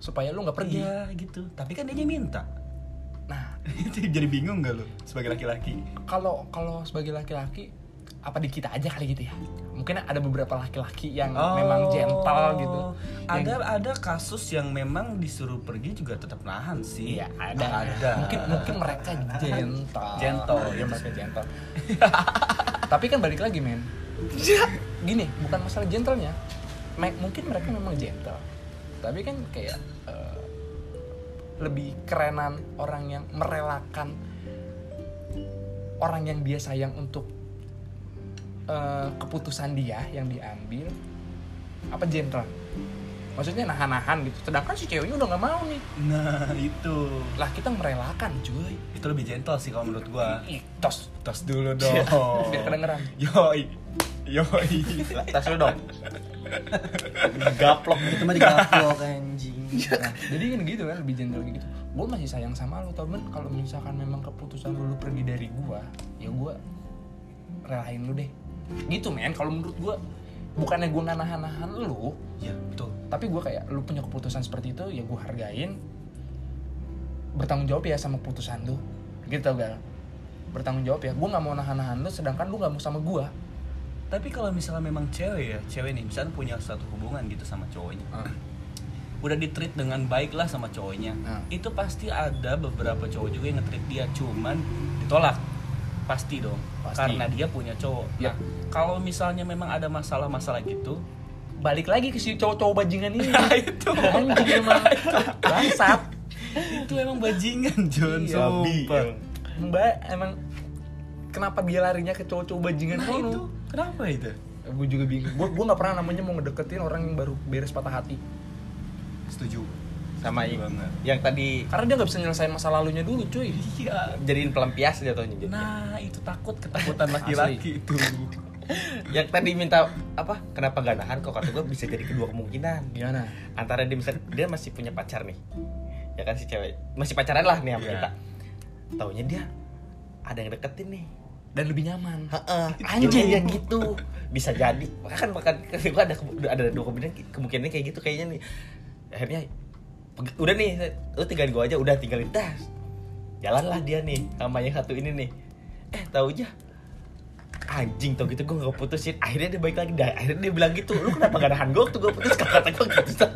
Speaker 2: supaya lu nggak pergi
Speaker 1: Iya gitu. Tapi kan dia minta.
Speaker 2: nah
Speaker 1: itu jadi bingung gak lu sebagai laki-laki?
Speaker 2: kalau kalau sebagai laki-laki apa di kita aja kali gitu ya mungkin ada beberapa laki-laki yang memang gentle gitu
Speaker 1: Oh. Ada ada kasus yang memang disuruh pergi juga tetap nahan sih.
Speaker 2: iya ada
Speaker 1: Ada.
Speaker 2: mungkin mungkin mereka gentle
Speaker 1: Gentle.
Speaker 2: ya mereka gentle tapi kan balik lagi men gini bukan masalah gentlenya mungkin mereka memang gentle tapi kan kayak eh, lebih kerenan orang yang merelakan orang yang dia sayang untuk eh, keputusan dia yang diambil apa gentle maksudnya nahan-nahan gitu sedangkan si ceweknya udah nggak mau nih
Speaker 1: Nah, itu.
Speaker 2: lah kita merelakan cuy
Speaker 1: Itu lebih gentle sih kalau menurut gua.
Speaker 2: Ih, tos
Speaker 1: Tos dulu dong.
Speaker 2: biar kedengeran
Speaker 1: Yoi. Yoi.
Speaker 3: Tas lu dong. Gaplok
Speaker 4: itu mah digaplok anjing
Speaker 2: Nah, jadi kan gitu kan lebih gentle gitu gue masih sayang sama lu temen kalau misalkan memang keputusan lu, lu pergi dari gua ya gua relain lu deh gitu men kalau menurut gua bukannya gua nggak nahan-nahan lu
Speaker 1: Ya, betul.
Speaker 2: tapi gua kayak lu punya keputusan seperti itu ya gua hargain bertanggung jawab ya sama keputusan lu gitu gak bertanggung jawab ya gue nggak mau nahan-nahan lu sedangkan lu nggak mau sama gue
Speaker 1: Tapi kalau misalnya memang cewek ya, cewek nih misalnya punya satu hubungan gitu sama cowoknya. Udah ditreat dengan baik lah sama cowoknya.
Speaker 2: Ah.
Speaker 1: Itu pasti ada beberapa cowok juga yang nge-treat dia cuman ditolak. Pasti dong.
Speaker 2: Pasti.
Speaker 1: Karena dia punya cowok.
Speaker 2: Yap.
Speaker 1: Nah, kalau misalnya memang ada masalah-masalah gitu,
Speaker 2: balik lagi ke si cowok-cowok bajingan ini.
Speaker 1: Itu.
Speaker 2: Anjing emang. Bangsat.
Speaker 1: Itu emang bajingan John.
Speaker 3: Iya,
Speaker 1: sumpah.
Speaker 2: mbak emang kenapa dia larinya ke cowok-cowok bajingan
Speaker 1: Nah, itu. Kenapa itu?
Speaker 2: Gue juga bingung. Gue gue nggak pernah namanya mau ngedeketin orang yang baru beres patah hati.
Speaker 1: Setuju
Speaker 3: sama i-
Speaker 1: banget.
Speaker 3: yang tadi.
Speaker 2: Karena dia nggak bisa nyelesain masa lalunya dulu cuy.
Speaker 1: Iya.
Speaker 3: Jadiin pelampias jatuhnya jadi.
Speaker 1: nah itu takut ketakutan laki-laki itu.
Speaker 3: Yang tadi minta apa kenapa gak nahan? Kok kata gue bisa jadi kedua kemungkinan.
Speaker 2: Gimana?
Speaker 3: Antara dia misalnya dia masih punya pacar nih. Ya kan si cewek. Masih pacaran lah nih sama
Speaker 1: Iya.
Speaker 3: kita. Taunya dia ada yang deketin nih.
Speaker 2: Dan lebih nyaman.
Speaker 3: Heeh,
Speaker 2: Anjing.
Speaker 3: ya gitu. Bisa jadi. Kan bahkan gua ada ada dua kemungkinan kemungkinan kayak gitu kayaknya nih. Akhirnya udah nih lu tinggalin gua aja udah tinggalin. Dah jalanlah dia nih sama yang satu ini nih. Eh tahu aja. Anjing tau gitu gue gak putusin. Akhirnya dia baik lagi. Dah akhirnya dia bilang gitu. Lu kenapa gak nahan gue waktu gue putus? Kata gue gitu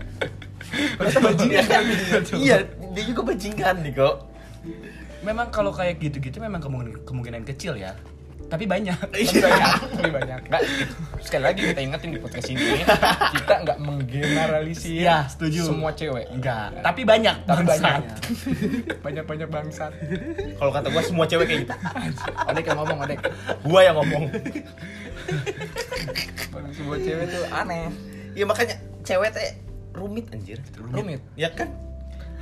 Speaker 2: bajingan kan
Speaker 3: iya dia juga bajingan nih kok.
Speaker 1: Memang kalau kayak gitu-gitu memang kemungkinan kemungkinan kecil ya tapi banyak.
Speaker 2: Lebih banyak lebih banyak. Nggak sekali lagi kita ingetin di podcast ini kita nggak menggeneralisir
Speaker 1: Iya, setuju.
Speaker 2: semua cewek.
Speaker 1: Enggak tapi banyak
Speaker 2: tapi
Speaker 1: bangsat.
Speaker 2: banyak. Banyak banyak bangsat.
Speaker 3: Kalau kata gue semua cewek kayak gitu.
Speaker 2: Odek yang ngomong odek
Speaker 3: gue yang ngomong.
Speaker 2: Semua cewek tuh aneh.
Speaker 3: Ya makanya cewek teh rumit anjir.
Speaker 2: Rumit?
Speaker 3: Ya kan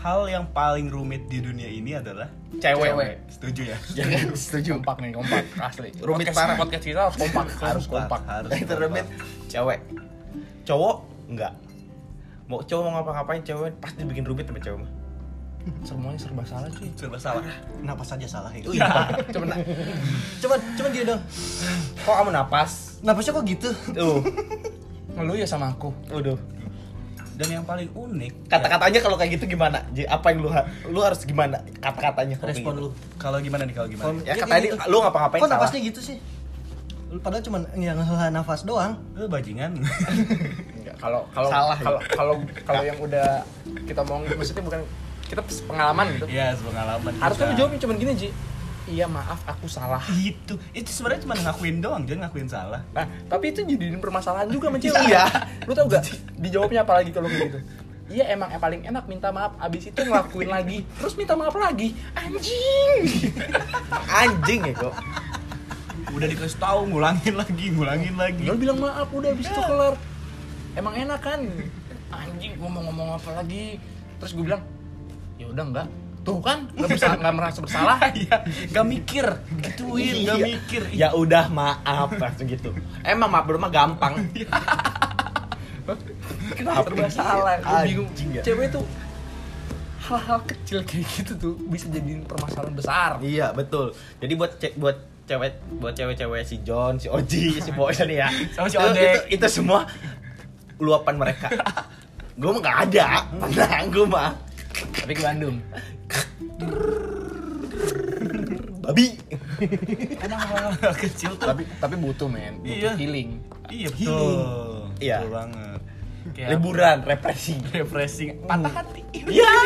Speaker 1: hal yang paling rumit di dunia ini adalah
Speaker 3: cewek,
Speaker 2: Cewek.
Speaker 1: setuju ya?
Speaker 3: Ya setuju.
Speaker 2: kompak nih kompak. Asli.
Speaker 3: Rumit
Speaker 2: podcast,
Speaker 3: parah.
Speaker 2: podcast kita harus kompak harus kompak.
Speaker 1: harus
Speaker 3: itu rumit. Cewek. Cowok enggak. Mau cowok mau ngapa-ngapain cewek pasti bikin rumit sama cewek mah.
Speaker 2: Semuanya serba salah cuy.
Speaker 1: Serba salah.
Speaker 4: Kenapa saja salah itu?
Speaker 2: coba nah,
Speaker 4: Coba coba dia dong.
Speaker 3: kok kamu napas?
Speaker 4: Napasnya kok gitu?
Speaker 3: tuh.
Speaker 2: Lu ya sama aku.
Speaker 3: Udah
Speaker 1: dan yang paling unik
Speaker 3: kata-katanya kalau kayak gitu gimana Ji, apa yang lu ha- lu harus gimana kata-katanya
Speaker 4: Respon lu.
Speaker 1: ya, kalau gimana nih kalau gimana
Speaker 4: Kalau-
Speaker 3: ya
Speaker 4: Ya,
Speaker 3: kata
Speaker 4: gitu.
Speaker 3: lu ngapa-ngapain
Speaker 4: Kok
Speaker 3: salah
Speaker 4: napasnya gitu sih? Padahal cuma yang hela nafas doang.
Speaker 1: lu bajingan
Speaker 2: Enggak, kalau kalau
Speaker 3: Salah ya?
Speaker 2: kalau kalau kalau yang udah kita mau maksudnya bukan kita pengalaman gitu
Speaker 1: Iya, pengalaman.
Speaker 2: harusnya lu jawabnya cuma gini Ji iya maaf aku salah.
Speaker 1: Itu, itu sebenarnya cuma ngakuin doang, jangan ngakuin salah.
Speaker 2: nah tapi itu jadiin permasalahan juga sama cewek.
Speaker 3: Iya.
Speaker 2: lu tau gak dijawabnya apa lagi kalau kayak gitu? Iya emang yang paling enak minta maaf abis itu ngelakuin lagi. Terus minta maaf lagi. Anjing!
Speaker 3: Anjing ya kok.
Speaker 1: Udah dikasih tahu, ngulangin lagi, ngulangin lagi.
Speaker 2: lu bilang maaf udah abis itu kelar. Emang enak kan? Anjing gua mau ngomong apa lagi? Terus gue bilang ya udah enggak tuh kan nggak bersalah nggak merasa bersalah.
Speaker 1: Iya, gak mikir, gituin,
Speaker 3: Iya.
Speaker 1: mikir.
Speaker 3: ya udah maaf langsung gitu. Emang maaf dulu mah gampang.
Speaker 2: Kenapa serba salah gue bingung.
Speaker 3: ya.
Speaker 2: cewek tuh hal-hal kecil kayak gitu tuh bisa jadiin permasalahan besar.
Speaker 3: Iya betul. Jadi buat ce- buat cewek buat cewek-cewek si John si Oji si Boy nih ya.
Speaker 1: Sama si Odek.
Speaker 3: itu, itu semua luapan mereka. Gue mah gak ada. Tenang gue mah.
Speaker 2: Tapi ke Bandung
Speaker 3: babi
Speaker 1: Emang hal kecil tuh.
Speaker 2: tapi tapi butuh men butuh
Speaker 1: Iya.
Speaker 2: healing
Speaker 1: Iya betul.
Speaker 3: Iya.
Speaker 1: Betul banget. Kayak
Speaker 3: liburan represi
Speaker 1: refreshing, patah hati.
Speaker 3: ya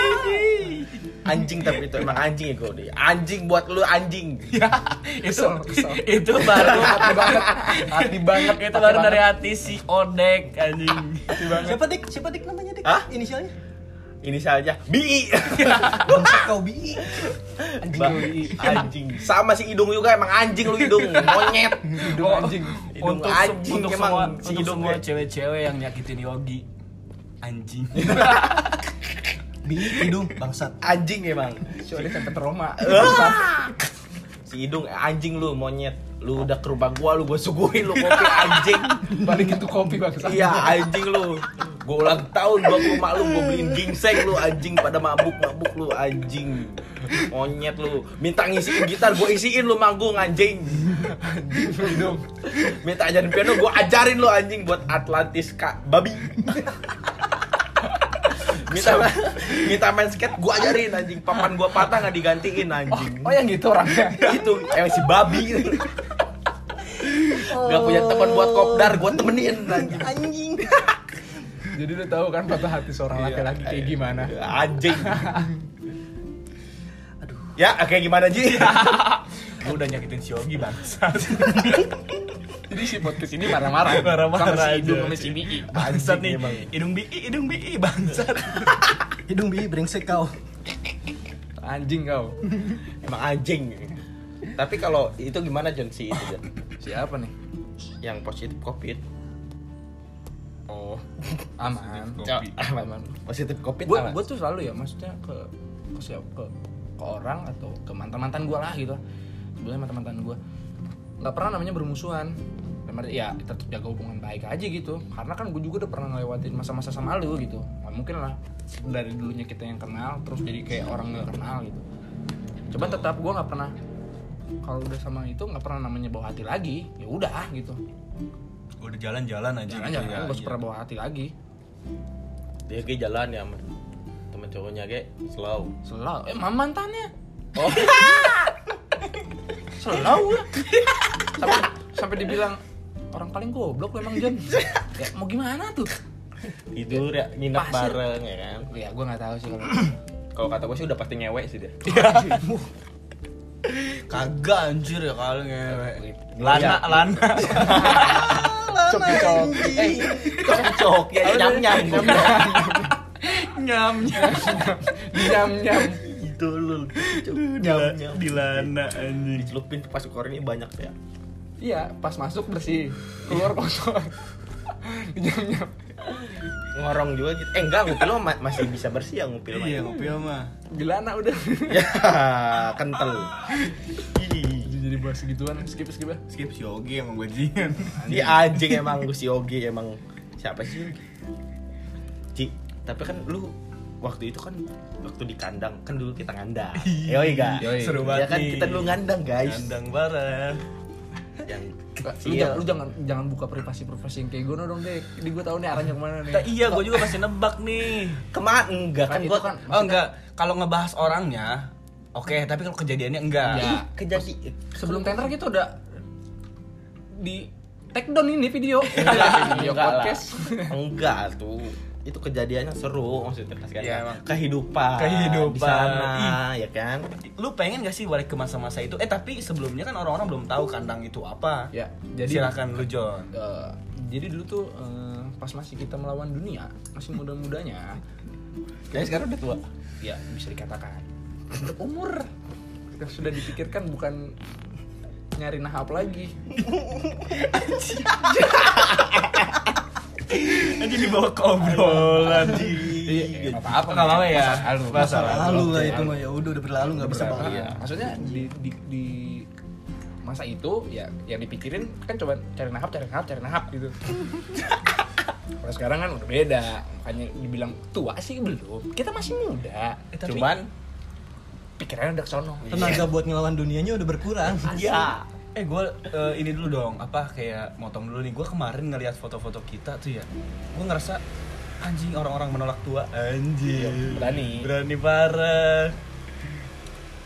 Speaker 3: anjing tapi itu emang anjing ya gue deh anjing buat lu anjing
Speaker 1: Ya, itu
Speaker 2: Kesel, kesel.
Speaker 1: itu baru
Speaker 2: hati banget hati banget
Speaker 1: itu baru dari hati si Odek anjing.
Speaker 4: Siapa dik? Siapa dik namanya dik?
Speaker 3: Hah?
Speaker 4: Inisialnya?
Speaker 3: Inisialnya BI.
Speaker 4: Bangsat kau bi.
Speaker 2: anjing
Speaker 3: Ba- anjing. Sama si hidung juga emang anjing lu hidung monyet.
Speaker 2: Hidung anjing.
Speaker 3: Hidung
Speaker 1: untuk
Speaker 3: anjing
Speaker 1: untuk
Speaker 3: emang.
Speaker 1: semua
Speaker 3: si
Speaker 1: untuk
Speaker 3: hidung
Speaker 1: semua
Speaker 3: kayak-
Speaker 1: cewek-cewek yang nyakitin Yogi. Anjing.
Speaker 4: Bi hidung bangsat.
Speaker 3: anjing emang.
Speaker 2: Soalnya sampai trauma.
Speaker 3: Ah! si hidung anjing lu monyet lu udah ke rumah gua lu gua suguhin lu kopi anjing.
Speaker 2: Balikin tuh kopi bangsa
Speaker 3: iya anjing lu. Gua ulang tahun gua ke rumah lu gua beliin gingseng lu anjing. Pada mabuk mabuk lu anjing. Monyet lu. Minta ngisiin gitar gua isiin lu manggung anjing.
Speaker 2: Hidung
Speaker 3: minta ajarin piano gua ajarin lu anjing buat Atlantis kak babi minta minta main skate gua ajarin anjing papan gua patah nggak digantiin anjing
Speaker 2: Oh yang gitu orangnya.
Speaker 3: itu emang si babi Gak punya teman buat kopdar, gua temenin anjing.
Speaker 4: Anjing.
Speaker 2: Jadi lu tahu kan patah hati seorang laki-laki kayak gimana?
Speaker 3: Anjing. Ya, kayak gimana Ji?
Speaker 1: Lu udah nyakitin si Yogi bangsa.
Speaker 2: Jadi si podcast ini marah-marah.
Speaker 1: Marah-marah
Speaker 2: Sama si
Speaker 1: aja.
Speaker 2: Idung sama si Bii.
Speaker 1: Bangsat nih.
Speaker 3: emang.
Speaker 1: Hidung bi, hidung bi, bangsat.
Speaker 4: Hidung bi brengsek kau.
Speaker 2: Anjing kau.
Speaker 3: Emang anjing. Tapi kalau itu gimana John si itu John?
Speaker 2: Siapa nih?
Speaker 3: Yang positif covid.
Speaker 2: Oh, aman.
Speaker 3: Ya,
Speaker 2: Aman.
Speaker 3: aman. Positif covid aman.
Speaker 2: gue tuh selalu ya, maksudnya ke ke siapa ke, ke orang atau ke mantan mantan gue lah gitu. Sebenarnya mantan mantan gue nggak pernah namanya bermusuhan. Dalam arti, ya tetap jaga hubungan baik aja gitu. Karena kan gue juga udah pernah ngelewatin masa-masa sama lu gitu. Nggak mungkin lah dari dulunya kita yang kenal terus jadi kayak orang nggak kenal gitu. Cuman tetap gue nggak pernah kalau udah sama itu nggak pernah namanya bawa hati lagi. Ya udah gitu.
Speaker 1: Udah jalan-jalan aja gitu
Speaker 2: jangan
Speaker 1: ya.
Speaker 2: gue harus pernah bawa hati lagi.
Speaker 3: Dia kayak jalan ya temen cowoknya kayak slow.
Speaker 2: Selalu, eh mam- mantannya
Speaker 3: Oh,
Speaker 2: selalu ya. sampai sampai dibilang orang paling goblok lu emang John ya mau gimana tuh
Speaker 3: tidur ya nginep
Speaker 2: Pasir.
Speaker 3: bareng ya kan.
Speaker 2: ya gue nggak tahu sih kalau
Speaker 3: Kalau kata gue sih udah pasti ngewek sih dia.
Speaker 1: Kagak anjir ya kalau ngewe.
Speaker 3: Lana,
Speaker 1: Lana, lana.
Speaker 2: coki coki eh
Speaker 3: Cocok ya nyam nyam.
Speaker 1: Nyam, nyam.
Speaker 2: nyam nyam
Speaker 3: Itu lu.
Speaker 1: Nyam, Di lana anjing.
Speaker 3: Dicelupin pas skor ini banyak ya.
Speaker 2: Iya pas masuk bersih keluar kotor nyam nyam
Speaker 3: Ngorong juga gitu. Eh enggak, ngupil mah ma- masih bisa bersih ya ngupil mah.
Speaker 1: Iya, ngopi mah.
Speaker 2: gelana udah
Speaker 3: Ya, kental.
Speaker 2: jadi bahas gituan skip skip ya
Speaker 1: Skip si Yogi emang bajingan.
Speaker 3: Dia anjing emang gue si Yogi emang siapa sih? Ci, tapi kan lu waktu itu kan waktu di kandang kan dulu kita ngandang. Yoi ga?
Speaker 2: Yoi.
Speaker 1: Seru
Speaker 3: Ya
Speaker 1: banget
Speaker 3: kan
Speaker 1: nih.
Speaker 3: kita dulu ngandang guys.
Speaker 1: Kandang bareng.
Speaker 3: Yang
Speaker 2: lu,
Speaker 3: Iya.
Speaker 2: jangan, lu jangan jangan buka privasi privasi yang kayak gue dong deh di gue tahu nih arahnya ke mana nih
Speaker 1: Nah, iya, gue juga pasti nebak nih.
Speaker 3: ke mana enggak kan
Speaker 2: Kan
Speaker 3: gua
Speaker 2: kan-
Speaker 1: Oh enggak, kalau ngebahas orangnya, oke. Tapi kalau kejadiannya enggak.
Speaker 2: Ya.
Speaker 3: kejadi
Speaker 2: sebelum tender kita udah di take down ini video video
Speaker 3: Enggak lah.
Speaker 2: podcast
Speaker 3: enggak tuh itu kejadiannya seru maksudnya kan
Speaker 1: emang.
Speaker 3: kehidupan
Speaker 1: Kehidupan.
Speaker 3: di sana ya kan
Speaker 1: Lu pengen gak sih balik ke masa-masa itu? Eh tapi sebelumnya kan orang-orang belum tahu kandang itu apa.
Speaker 2: ya
Speaker 1: Jadi silakan lu John.
Speaker 2: eh, jadi dulu tuh eh, pas masih kita melawan dunia masih muda-mudanya
Speaker 3: Kayaknya sekarang udah tua
Speaker 2: ya bisa dikatakan umur sudah dipikirkan bukan nyari nahap lagi
Speaker 1: Anjing dibawa ke obrolan.
Speaker 2: Iya, nggak apa-apa
Speaker 1: Nggak apa-apa ya.
Speaker 2: Masa lalu.
Speaker 4: Lah itu mah ya udah udah berlalu nggak bisa balik.
Speaker 2: Iya. maksudnya di, di, di masa itu ya yang dipikirin kan coba cari nahap cari nahap cari nahap gitu kalau sekarang kan udah beda makanya dibilang tua sih belum kita masih muda
Speaker 1: Eh, tapi-
Speaker 3: cuman
Speaker 2: pikirannya udah kesono
Speaker 4: Tenaga buat ngelawan dunianya udah berkurang.
Speaker 1: Ya. Eh gue ini dulu dong, apa kayak motong dulu nih. Gue kemarin ngeliat foto-foto kita tuh ya. Gue ngerasa anjing orang-orang menolak tua. Anjing.
Speaker 2: Iya, berani.
Speaker 1: Berani parah.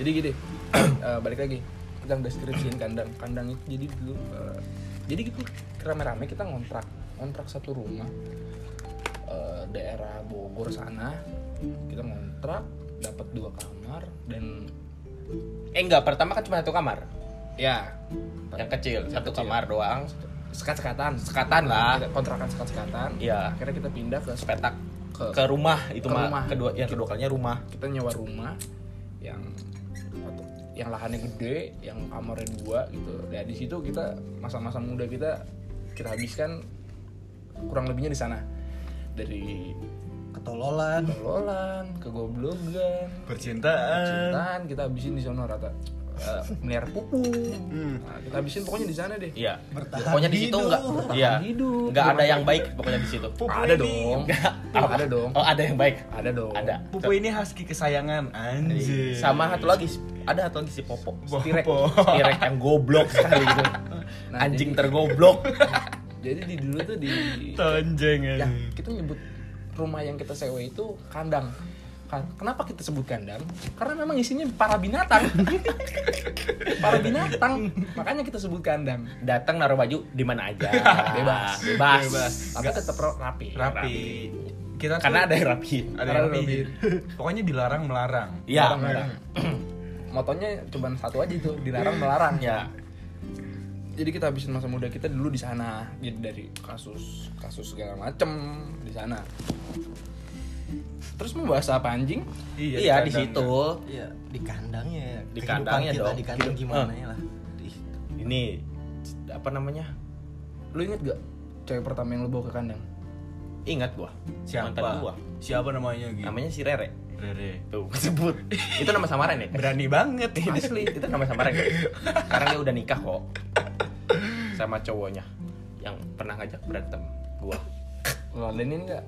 Speaker 2: jadi gini eh, balik lagi kita udah deskripsiin kandang kandang itu jadi dulu eh, jadi gitu rame-rame kita ngontrak ngontrak satu rumah eh, daerah Bogor sana kita ngontrak dapat dua kamar dan
Speaker 3: eh enggak pertama kan cuma satu kamar
Speaker 2: ya
Speaker 3: yang kecil
Speaker 2: Yang
Speaker 3: satu
Speaker 2: kecil.
Speaker 3: kamar doang
Speaker 2: sekat-sekatan
Speaker 3: Sekatan lah.
Speaker 2: Kita kontrakan sekat-sekatan
Speaker 3: Iya.
Speaker 2: akhirnya kita pindah ke
Speaker 3: petak
Speaker 2: ke,
Speaker 3: ke rumah itu
Speaker 2: Ke
Speaker 3: mah
Speaker 2: rumah.
Speaker 3: kedua yang kedua kalinya rumah
Speaker 2: kita nyewa rumah yang yang lahannya gede yang kamarnya dua gitu ya di situ kita masa-masa muda kita kita habiskan kurang lebihnya di sana dari
Speaker 4: Ketololan.
Speaker 2: tololan kegoblogan
Speaker 1: Percintaan.
Speaker 2: cintaan kita habisin di sana rata Eh, melihara pupu nah, kita habisin pokoknya di sana deh.
Speaker 3: Iya.
Speaker 4: Bertahan
Speaker 3: pokoknya di situ enggak iya. enggak ada yang baik pokoknya di situ.
Speaker 2: Ada dong. Ada dong.
Speaker 3: oh ada yang baik.
Speaker 2: Ada dong.
Speaker 3: Ada.
Speaker 1: Pupu ini husky kesayangan. Anjing.
Speaker 3: sama satu lagi ada satu lagi si Popo. Stirek. Stirek yang goblok sekali gitu.
Speaker 2: Nah,
Speaker 3: anjing
Speaker 2: jadi-
Speaker 3: tergoblok.
Speaker 2: Jadi di dulu tuh di
Speaker 1: Tonjeng
Speaker 2: ya kita nyebut rumah yang kita sewa itu kandang. Kan- Kenapa kita sebut kandang? Karena memang isinya para binatang. para binatang. Makanya kita sebut kandang.
Speaker 3: Datang naruh baju di mana aja.
Speaker 2: Bebas.
Speaker 3: Bebas.
Speaker 2: Tapi tetap rapi.
Speaker 5: rapi kita tuh
Speaker 3: Karena ada yang rapi.
Speaker 5: ada yang rapi pokoknya dilarang melarang
Speaker 3: Iya.
Speaker 2: Motonya cuma satu aja itu, dilarang melarang.
Speaker 3: Ya.
Speaker 2: Jadi kita habisin masa muda kita dulu di sana, jadi dari kasus kasus segala macem di sana. Terus mau bahas apa anjing?
Speaker 3: Iya, di situ.
Speaker 4: Iya, di kandangnya.
Speaker 3: Di kandangnya
Speaker 4: kita
Speaker 3: dong.
Speaker 4: Di kandang gimana
Speaker 3: eh.
Speaker 4: ya lah.
Speaker 3: Ini apa namanya?
Speaker 2: Lu inget gak cewek pertama yang lu bawa ke kandang?
Speaker 3: Ingat gua.
Speaker 1: Siapa?
Speaker 3: Mantan gua.
Speaker 1: Siapa namanya gitu?
Speaker 3: Namanya si Rere.
Speaker 1: Rere.
Speaker 3: Tuh, sebut. itu nama samaran ya?
Speaker 1: Berani banget ini.
Speaker 3: Asli, itu nama samaran ya? Sekarang dia udah nikah kok. Sama cowoknya yang pernah ngajak berantem gua.
Speaker 2: Lu ladenin gak?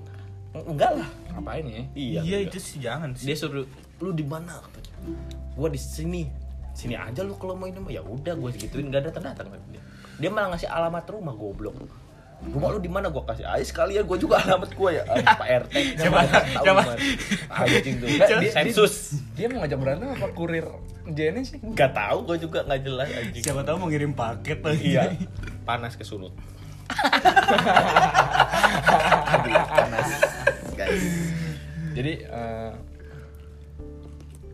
Speaker 3: Enggak lah.
Speaker 2: Ngapain ya?
Speaker 3: Iya.
Speaker 1: Iya itu sih jangan sih.
Speaker 3: Dia suruh lu di mana katanya. Gua di sini. Sini aja lu kalau mau ini ya udah gua segituin enggak datang datang dia. Dia malah ngasih alamat rumah goblok. Rumah lu di mana gua kasih aja sekalian gua juga alamat gua ya. Ah, Pak RT.
Speaker 1: Siapa?
Speaker 3: Tahu. Anjing tuh.
Speaker 2: Dia-
Speaker 3: sensus.
Speaker 2: Dia mau ngajak berantem apa kurir Jenny sih?
Speaker 3: Gak tahu gua juga nggak jelas anjing.
Speaker 1: Siapa tahu mau ngirim paket lagi.
Speaker 3: Iya. Panas ke sulut. Aduh, panas. Guys.
Speaker 2: Jadi eh,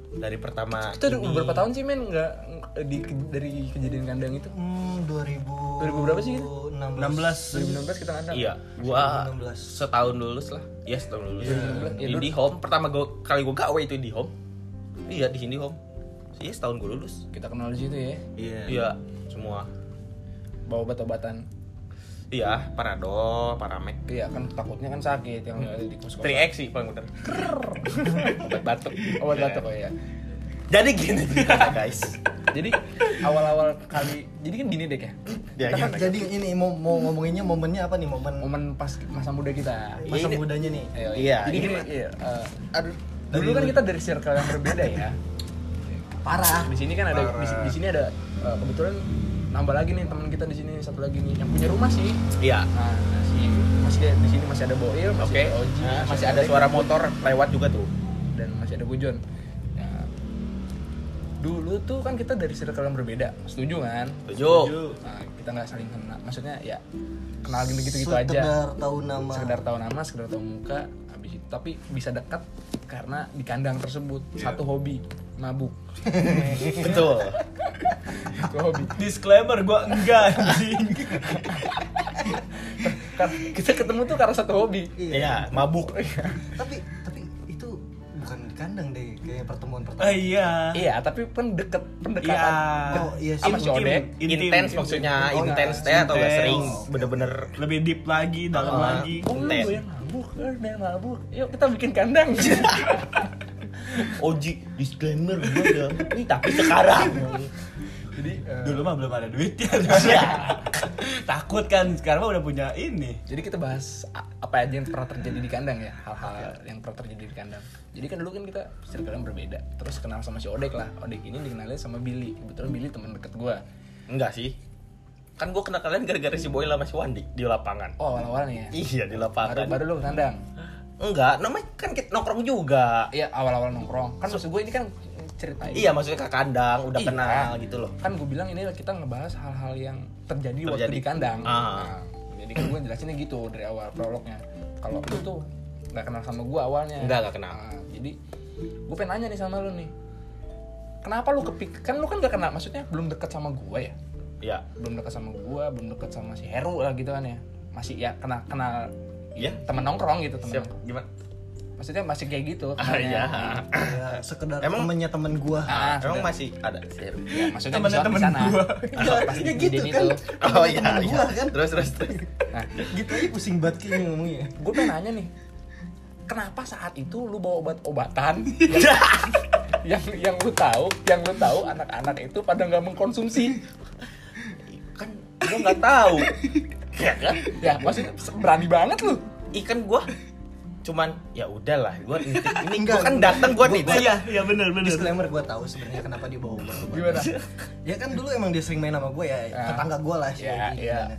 Speaker 3: Dari pertama
Speaker 2: kita udah
Speaker 3: ini-
Speaker 2: beberapa tahun sih men nggak di dari kejadian kandang itu.
Speaker 4: Hmm, 2000
Speaker 2: 2000 berapa sih gitu?
Speaker 4: 16.
Speaker 2: 2016 kita kandang.
Speaker 3: Iya, gua
Speaker 4: 2016.
Speaker 3: setahun lulus lah. Iya, setahun lulus.
Speaker 2: Iya,
Speaker 3: Di
Speaker 2: dulu-
Speaker 3: di home pertama gua kali gua gawe itu di home. Iya, di sini home. Iya, setahun gua lulus.
Speaker 2: Kita kenal di situ ya.
Speaker 1: Iya.
Speaker 3: Iya, semua.
Speaker 2: Bawa obat-obatan.
Speaker 3: Iya, Panadol, Paramek.
Speaker 2: Iya kan takutnya kan sakit yang ada di kos
Speaker 3: 3X sih paling bener. Obat batuk.
Speaker 2: Obat batuk oh ya.
Speaker 3: Jadi gini ceritanya, guys.
Speaker 2: Jadi awal-awal kali jadi kan gini deh ya.
Speaker 3: Ya,
Speaker 2: Kita kan
Speaker 4: Jadi ini mau, mau ngomonginnya momennya apa nih? Momen
Speaker 2: momen pas masa muda kita.
Speaker 4: masa
Speaker 3: ini-
Speaker 4: mudanya nih.
Speaker 2: Ayo,
Speaker 3: Iya,
Speaker 2: Jadi
Speaker 3: ini
Speaker 2: gini, iya, eh,
Speaker 3: Aduh.
Speaker 2: dulu kan kita dari circle yang berbeda ya.
Speaker 4: Parah.
Speaker 2: Di sini kan ada di, di sini ada eh, kebetulan nambah lagi nih teman kita di sini satu lagi nih yang punya rumah sih.
Speaker 3: Iya.
Speaker 2: Nah, si masih ada- di sini masih ada Boil, masih
Speaker 3: Oke.
Speaker 2: ada Oji,
Speaker 3: Nah, masih ada suara motor lewat juga tuh.
Speaker 2: dan masih ada Gujon. Ya, dulu tuh kan kita dari circle yang berbeda, setuju kan?
Speaker 3: Setuju.
Speaker 2: Nah, kita nggak saling kenal, maksudnya ya kenal gitu-gitu aja.
Speaker 4: Sekedar tahu nama.
Speaker 2: Sekedar tahu nama, sekedar tahu muka, habis itu tapi bisa dekat karena di kandang tersebut satu hobi mabuk.
Speaker 3: Betul.
Speaker 2: Satu hobi.
Speaker 1: Disclaimer gua enggak anjing.
Speaker 2: Kan kita ketemu tuh karena satu hobi.
Speaker 3: Iya, mabuk.
Speaker 4: Tapi tapi itu bukan di kandang deh kayak pertemuan
Speaker 1: Ah
Speaker 4: pertama.
Speaker 1: iya.
Speaker 2: Iya, tapi pendeket pendekatan.
Speaker 1: Iya.
Speaker 4: Oh, iya sih.
Speaker 2: Sama si Odek.
Speaker 3: Intens maksudnya
Speaker 4: Oh,
Speaker 3: intens
Speaker 4: iya.
Speaker 3: teh atau nggak
Speaker 1: Intens.
Speaker 3: sering bener-bener
Speaker 1: Lebih deep lagi, dalam
Speaker 3: Ah.
Speaker 1: lagi.
Speaker 2: Oh, lu
Speaker 3: Intens.
Speaker 2: Mabuk, lu yang mabuk. Yuk kita bikin kandang.
Speaker 3: Oji disclaimer gua udah Ih, tapi sekarang
Speaker 2: Jadi eh,
Speaker 1: Dulu mah belum ada duitnya.
Speaker 3: Iya.
Speaker 1: Takut kan, sekarang mah udah punya ini.
Speaker 2: Jadi kita bahas apa aja yang pernah terjadi di kandang ya, hal-hal yang pernah terjadi di kandang. Jadi kan dulu kan kita circle yang berbeda. Terus kenal sama si Odek lah. Odek ini dikenalin sama Billy. Kebetulan Billy teman deket gua.
Speaker 3: enggak sih kan gua kenal kalian gara-gara si Boy sama si Wandi di lapangan
Speaker 2: Oh, awal-awalnya ya.
Speaker 3: iya di
Speaker 2: Baru,
Speaker 3: lapangan
Speaker 2: baru lu ke kandang.
Speaker 3: enggak namanya kan kita nongkrong juga
Speaker 2: Iya, awal-awal nongkrong. Kan maksud gue ini kan cerita
Speaker 3: iya maksudnya ke kandang udah
Speaker 2: Iya.
Speaker 3: kenal gitu loh
Speaker 2: Kan gue bilang ini kita ngebahas hal-hal yang terjadi, waktu
Speaker 3: Terjadi.
Speaker 2: di kandang.
Speaker 3: Ah.
Speaker 2: Nah, jadi kan gue jelasinnya gitu dari awal prolognya. Kalau lu tuh nggak kenal sama gue awalnya.
Speaker 3: Enggak, nggak kenal.
Speaker 2: Nah, jadi gue pengen nanya nih sama lu nih. Kenapa lu kepik? Kan lu kan gak kenal, maksudnya belum deket sama gue ya.
Speaker 3: Iya
Speaker 2: Belum deket sama gue, belum deket sama si Heru lah gitu kan ya. Masih ya kenal kenal
Speaker 3: Iya.
Speaker 2: teman nongkrong gitu teman.
Speaker 3: gimana
Speaker 2: Maksudnya masih kayak gitu.
Speaker 3: ah iya
Speaker 4: Ya, sekedar
Speaker 3: Emang-
Speaker 4: temennya temen gua.
Speaker 2: Ah,
Speaker 3: emang
Speaker 2: sudah.
Speaker 3: masih ada seru
Speaker 2: Ya, maksudnya
Speaker 1: Temennya
Speaker 2: di
Speaker 1: temen
Speaker 2: sana.
Speaker 1: gua.
Speaker 4: Ya,
Speaker 2: Pasti
Speaker 4: ya gitu kan.
Speaker 2: itu.
Speaker 3: oh iya
Speaker 4: Temen
Speaker 3: iya
Speaker 4: gua kan.
Speaker 3: terus terus terus
Speaker 2: Nah,
Speaker 4: Gitu aja pusing banget kayaknya ngomongnya.
Speaker 2: gue pengen nanya nih kenapa saat itu lu bawa obat-obatan yang yang lu tahu yang lu tahu anak-anak itu pada nggak mengkonsumsi
Speaker 3: kan gua nggak tahu ya kan
Speaker 2: ya maksudnya berani banget lu
Speaker 3: ikan gua cuman ya udahlah gua nitip ini gua kan datang gua
Speaker 4: Gua-
Speaker 3: nitip
Speaker 1: Iya, iya benar benar.
Speaker 4: Disclaimer gua tahu sebenarnya kenapa dia bawa obat.
Speaker 2: gimana
Speaker 4: Ya kan dulu emang dia sering main sama gue ya,
Speaker 2: Ah.
Speaker 4: tetangga gue lah sih.
Speaker 2: Ya, iya.
Speaker 4: gimana.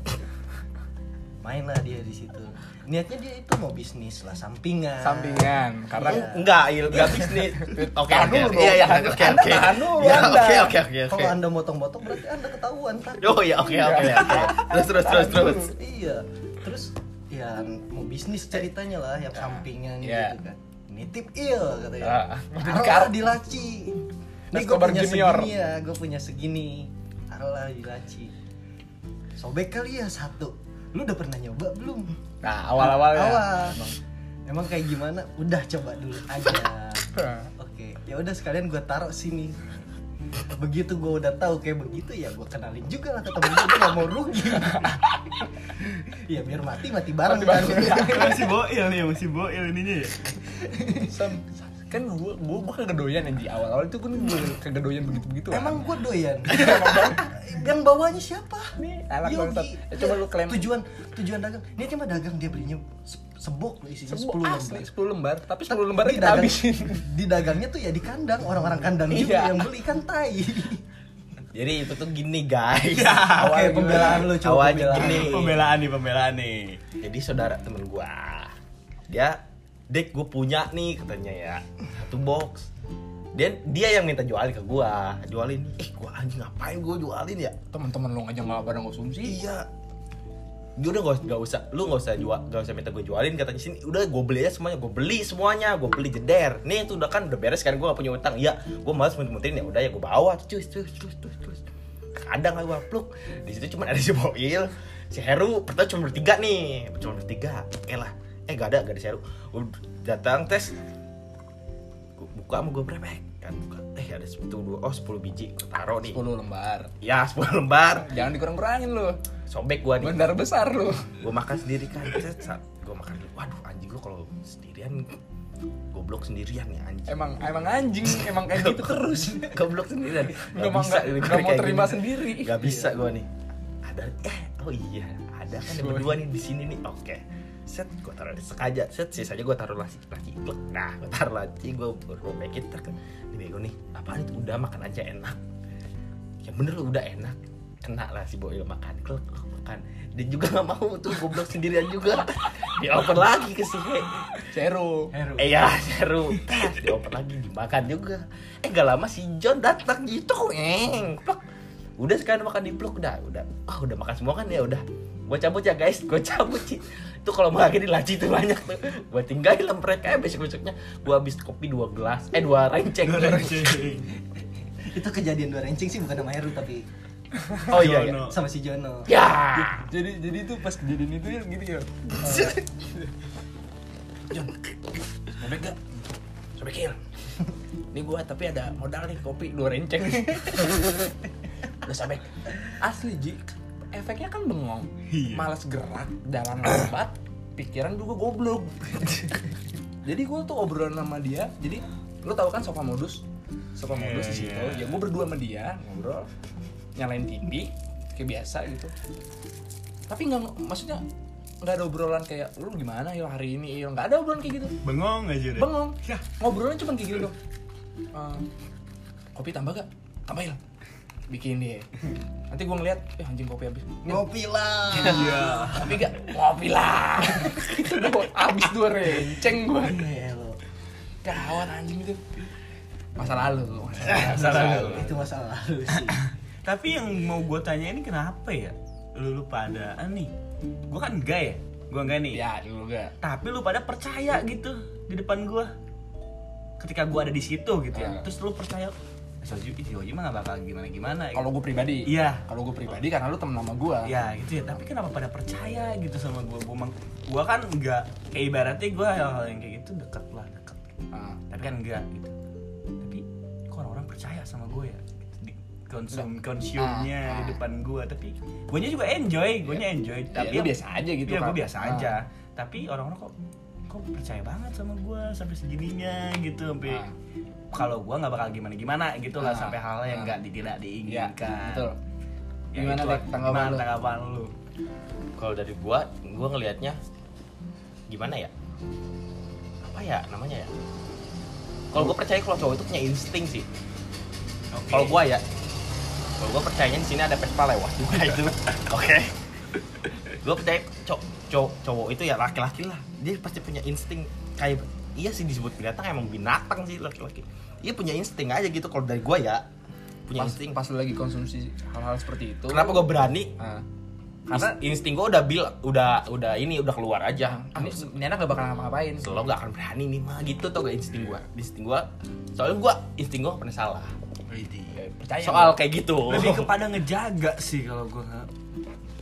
Speaker 4: Main lah dia di situ. Niatnya dia itu mau bisnis lah sampingan
Speaker 2: sampingan karena
Speaker 4: Iya.
Speaker 3: Enggak, il, enggak bisnis. Oke, oke. Iya, iya, oke,
Speaker 2: Anda
Speaker 3: oke. Ya. Oke, oke, oke, oke.
Speaker 4: kalau anda motong-motong berarti anda ketahuan kan
Speaker 3: Oh iya, oke, oke, oke. Terus, terus, terus, terus.
Speaker 4: iya terus ya mau bisnis ceritanya lah yang sampingan
Speaker 2: Iya.
Speaker 4: gitu kan nitip il katanya
Speaker 2: Ah,
Speaker 4: taruh
Speaker 2: dikar-
Speaker 4: lah di laci ini gue punya
Speaker 2: Junior.
Speaker 4: segini ya gue punya segini taruh di laci sobek kali ya satu lu udah pernah nyoba belum
Speaker 2: nah awal-awalnya
Speaker 4: awal. Emang. Kayak gimana? Udah coba dulu aja. Oke ya udah sekalian gue taruh sini. Begitu gue udah tahu kayak begitu ya gue kenalin juga lah ke temen gue gak mau rugi. Ya biar mati mati bareng.
Speaker 2: Mati bareng.
Speaker 1: masih boil nih masih boil ininya ya.
Speaker 2: Sam, kan gua gua gua kagak doyan yang di awal-awal itu kan gua kagak doyan begitu-begitu
Speaker 4: emang gue doyan yang bawanya siapa
Speaker 2: Nih, anak
Speaker 4: Yogi.
Speaker 2: bangsat. Eh, coba lu klaim.
Speaker 4: tujuan tujuan dagang dia cuma dagang dia belinya se- sebok loh isinya
Speaker 2: Sepuluh
Speaker 4: 10
Speaker 2: asli,
Speaker 4: lembar
Speaker 2: 10 lembar, tapi 10 lembar
Speaker 4: di
Speaker 2: kita
Speaker 4: dagang,
Speaker 2: habisin.
Speaker 4: di dagangnya tuh ya di kandang orang-orang kandang
Speaker 2: Iya.
Speaker 4: juga yang beli kan tai
Speaker 3: Jadi itu tuh gini, guys.
Speaker 4: oke
Speaker 2: Awalnya
Speaker 4: pembelaan lu coba
Speaker 3: Awalnya
Speaker 4: pembelaan
Speaker 3: gini.
Speaker 1: pembelaan nih pembelaan nih
Speaker 3: Jadi saudara temen gua, dia, dek gue punya nih katanya ya satu box. Dia dia yang minta jualin ke gua, jualin. Eh gua anjing ngapain gua jualin ya?
Speaker 2: Teman-teman lu aja nggak pada konsumsi.
Speaker 3: Iya. Dia udah gak, gak usah, lu gak usah jual, gak usah minta gue jualin katanya sini. Udah gue beli aja semuanya, gue beli semuanya, gue beli jeder. Nih itu udah kan udah beres kan gue gak punya utang. Iya, gue malas muter-muterin ya udah ya gue bawa, cus cus cus cus cus. Kadang lah gue pluk. Di situ cuma ada si Boil, si Heru, pertama cuma bertiga nih, cuma bertiga. Oke lah, eh gak ada, gak ada. Udah datang tes, buka sama gue brepek kan buka. Eh ada satu dua, oh 10 biji, gue taruh nih.
Speaker 2: 10 lembar.
Speaker 3: Ya 10 lembar,
Speaker 2: Jangan dikurang-kurangin lu.
Speaker 3: sobek gue nih
Speaker 2: besar lu.
Speaker 3: gue makan sendiri kan gue makan waduh anjing gue kalau sendirian goblok sendirian ya anjing
Speaker 2: Emang emang anjing, emang kayak gitu terus.
Speaker 3: goblok sendirian
Speaker 2: mau- nggak-
Speaker 3: ini
Speaker 2: nggak
Speaker 3: gue
Speaker 2: mau terima
Speaker 3: gini.
Speaker 2: sendiri.
Speaker 3: nggak bisa gue nih ada eh oh iya ada kan berdua nih di sini nih oke set gue taruh di sekaja set sisanya gue taruh lagi lagi plek nah gue taruh lagi gue robekin ter ini bego nih apaan itu? Udah makan aja enak. Ya bener lu udah enak. Kena lah si Boil makan. Klek makan. Dia juga nggak mau tuh goblok sendirian juga. Dioper lagi ke si He.
Speaker 2: Seru.
Speaker 3: Eh ya seru. Tas, dioper lagi dimakan juga. Eh gak lama si John datang gitu. Eng, plek. Udah sekarang makan di pluk Udah udah. Oh, udah makan semua kan? Ya udah. Gue cabut ya guys. Gue cabut sih Itu kalau mau lagi di laci tuh banyak tuh Gue tinggalin mereka ya besok-besoknya Gue habis kopi dua gelas Eh dua renceng
Speaker 4: itu kejadian dua rencing sih bukan sama Heru tapi
Speaker 3: Oh iya, iya.
Speaker 4: Sama si Jono
Speaker 3: Ya
Speaker 2: Jadi jadi tuh pas kejadian itu ya gitu ya. John, sobek gak? Sobekin. Ini gua tapi ada modal nih kopi dua renceng. Udah sobek. Asli Ji, efeknya kan bengong.
Speaker 1: Iya.
Speaker 2: Malas gerak, jalan lambat, pikiran juga goblok. jadi gua tuh obrolan sama dia, jadi lu tahu kan sofa modus? Sofa
Speaker 1: Iya,
Speaker 2: modus di situ.
Speaker 1: iya.
Speaker 2: Ya gua berdua sama dia ngobrol, nyalain TV kayak biasa gitu. Tapi nggak maksudnya nggak ada obrolan kayak lu gimana ya hari ini ya nggak ada obrolan kayak gitu
Speaker 1: bengong aja deh
Speaker 2: bengong ngobrolnya cuma kayak gini dong Eh, kopi tambah gak tambahin bikin deh nanti gue ngeliat eh anjing kopi habis.
Speaker 4: Ngopi lah.
Speaker 1: Iya.
Speaker 2: Kopi gak ngopi lah. Gua habis dua renceng gue
Speaker 4: lo.
Speaker 2: gawat anjing itu. Masa lalu.
Speaker 1: Masa lalu.
Speaker 4: itu masalah lalu sih.
Speaker 1: Tapi yang mau gue tanya ini kenapa ya? Lu lu pada ah, nih. Gue kan enggak ya? Gue enggak nih.
Speaker 2: Ya dulu gak
Speaker 1: tapi lu pada percaya gitu di depan gue ketika gue ada di situ gitu ya.
Speaker 2: Ah.
Speaker 1: terus lu percaya Soju mah gak bakal gimana gimana
Speaker 2: kalau gue pribadi
Speaker 1: Iya.
Speaker 2: kalau gue pribadi karena lu temen sama gue
Speaker 1: ya gitu ya tapi kenapa pada percaya gitu sama gue gue mang gue kan enggak kayak ibaratnya gue hal-hal yang kayak gitu deket lah deket
Speaker 2: Ah.
Speaker 1: tapi kan enggak gitu tapi kok orang-orang percaya sama gue ya di konsum konsumnya
Speaker 2: Ah,
Speaker 1: di
Speaker 2: ah.
Speaker 1: depan gue tapi gue juga enjoy gue enjoy tapi
Speaker 2: lu
Speaker 1: yang-
Speaker 2: biasa aja gitu
Speaker 1: Iya,
Speaker 2: kan.
Speaker 1: gue biasa
Speaker 2: Ah.
Speaker 1: aja. Tapi orang-orang kok kok percaya banget sama gue sampai segininya gitu sampai
Speaker 2: Ah.
Speaker 1: Kalau gue nggak bakal gimana gimana gitu lah
Speaker 2: Ah.
Speaker 1: sampai hal yang
Speaker 2: Ah.
Speaker 1: nggak di- tidak
Speaker 2: Iya,
Speaker 1: diinginkan.
Speaker 2: betul.
Speaker 1: Ya,
Speaker 2: Gimana,
Speaker 1: itulah.
Speaker 2: Dek, tanggapan
Speaker 1: Gimana
Speaker 2: lu?
Speaker 1: tanggapan lu?
Speaker 3: Kalau dari gua, gua ngelihatnya gimana ya? Apa ya namanya ya? Kalau gua percaya kalau cowok itu punya insting sih. Kalau gua ya, kalau gua percayanya di sini ada Vespa lewat juga itu. Oke. gue percaya cowok cowok cowok itu ya laki-laki lah dia pasti punya insting kayak iya sih disebut binatang emang binatang sih laki-laki. Iya punya insting aja gitu kalau dari gue ya. Punya
Speaker 2: pas,
Speaker 3: insting.
Speaker 2: pas lu lagi konsumsi hal-hal seperti itu
Speaker 3: kenapa gue berani?
Speaker 2: Ah.
Speaker 3: karena insting gue udah bil udah udah ini udah keluar aja.
Speaker 2: Ini, ini anak gak bakal ngapa-ngapain.
Speaker 3: Lo gak akan berani nih mah gitu tau gak insting gue insting gue soalnya gue insting gue pernah salah.
Speaker 2: Ya, percaya
Speaker 3: soal kayak gitu.
Speaker 1: Lebih kepada ngejaga sih kalau gue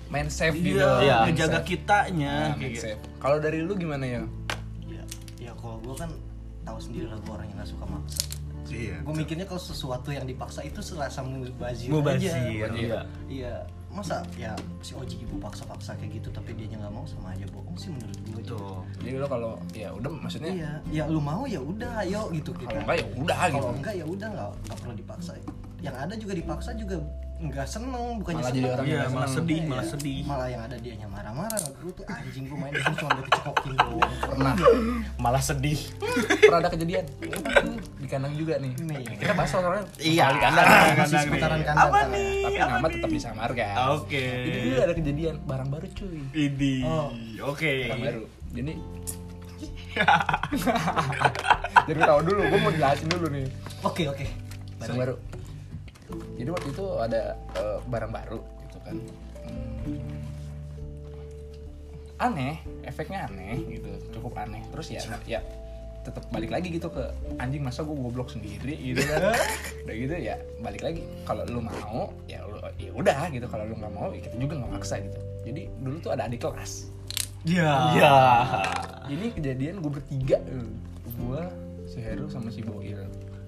Speaker 2: main safe gitu.
Speaker 1: Iya,
Speaker 3: Iya.
Speaker 1: ngejaga kitanya
Speaker 2: Nah,
Speaker 1: kayak gitu.
Speaker 2: kalau dari lu gimana ya
Speaker 4: gue kan tahu sendiri lah gue orang yang gak suka maksa.
Speaker 1: Iya.
Speaker 4: gue mikirnya kalau sesuatu yang dipaksa itu serasa mubazir
Speaker 1: Mubazir,
Speaker 4: aja.
Speaker 3: iya.
Speaker 4: iya. Masa ya si Oji ibu paksa-paksa kayak gitu tapi dia nggak mau sama aja bohong sih menurut gue
Speaker 1: Tuh.
Speaker 2: jadi lu kalau ya udah maksudnya
Speaker 4: iya. Ya lu mau ya udah ayo gitu kita
Speaker 2: kalau enggak ya udah gitu.
Speaker 4: kalau enggak ya udah nggak nggak perlu dipaksa. Yang ada juga dipaksa juga nggak seneng bukannya
Speaker 2: Malah jadi
Speaker 4: seneng
Speaker 2: orang
Speaker 1: Iya, malah
Speaker 2: seneng.
Speaker 1: sedih,
Speaker 4: Iya,
Speaker 1: malah sedih.
Speaker 4: malah yang ada dianya marah-marah gue tuh anjing gue main di sini cuma udah kecekokin doang
Speaker 2: pernah
Speaker 3: malah sedih
Speaker 2: pernah ada kejadian di kandang juga nih
Speaker 4: Nih.
Speaker 2: kita bahas soalnya
Speaker 3: Iya.
Speaker 2: di kandang
Speaker 4: masih
Speaker 1: Kandang
Speaker 4: seputaran kandang
Speaker 1: Apa
Speaker 4: kan.
Speaker 1: nih?
Speaker 2: tapi
Speaker 1: Apa
Speaker 2: nama
Speaker 1: nih?
Speaker 2: tetap disamarkan
Speaker 1: Oke.
Speaker 2: jadi dulu ada kejadian barang baru cuy
Speaker 1: Ini.
Speaker 4: Oh.
Speaker 1: Oke.
Speaker 2: barang baru jadi jadi tahu dulu gue mau jelasin dulu nih
Speaker 4: oke oke
Speaker 2: barang baru jadi waktu itu ada eh, barang baru gitu kan. Hmm. aneh efeknya aneh gitu cukup aneh. Terus ya ya tetap balik lagi gitu ke anjing masa gue goblok sendiri? gitu kan. Udah gitu ya balik lagi. Kalau lu mau ya lu ya udah gitu. Kalau lu nggak mau ya kita juga nggak maksa gitu. Jadi dulu tuh ada adik kelas.
Speaker 1: Iya.
Speaker 3: ya
Speaker 2: ini kejadian gue bertiga gue si Heru sama si Boil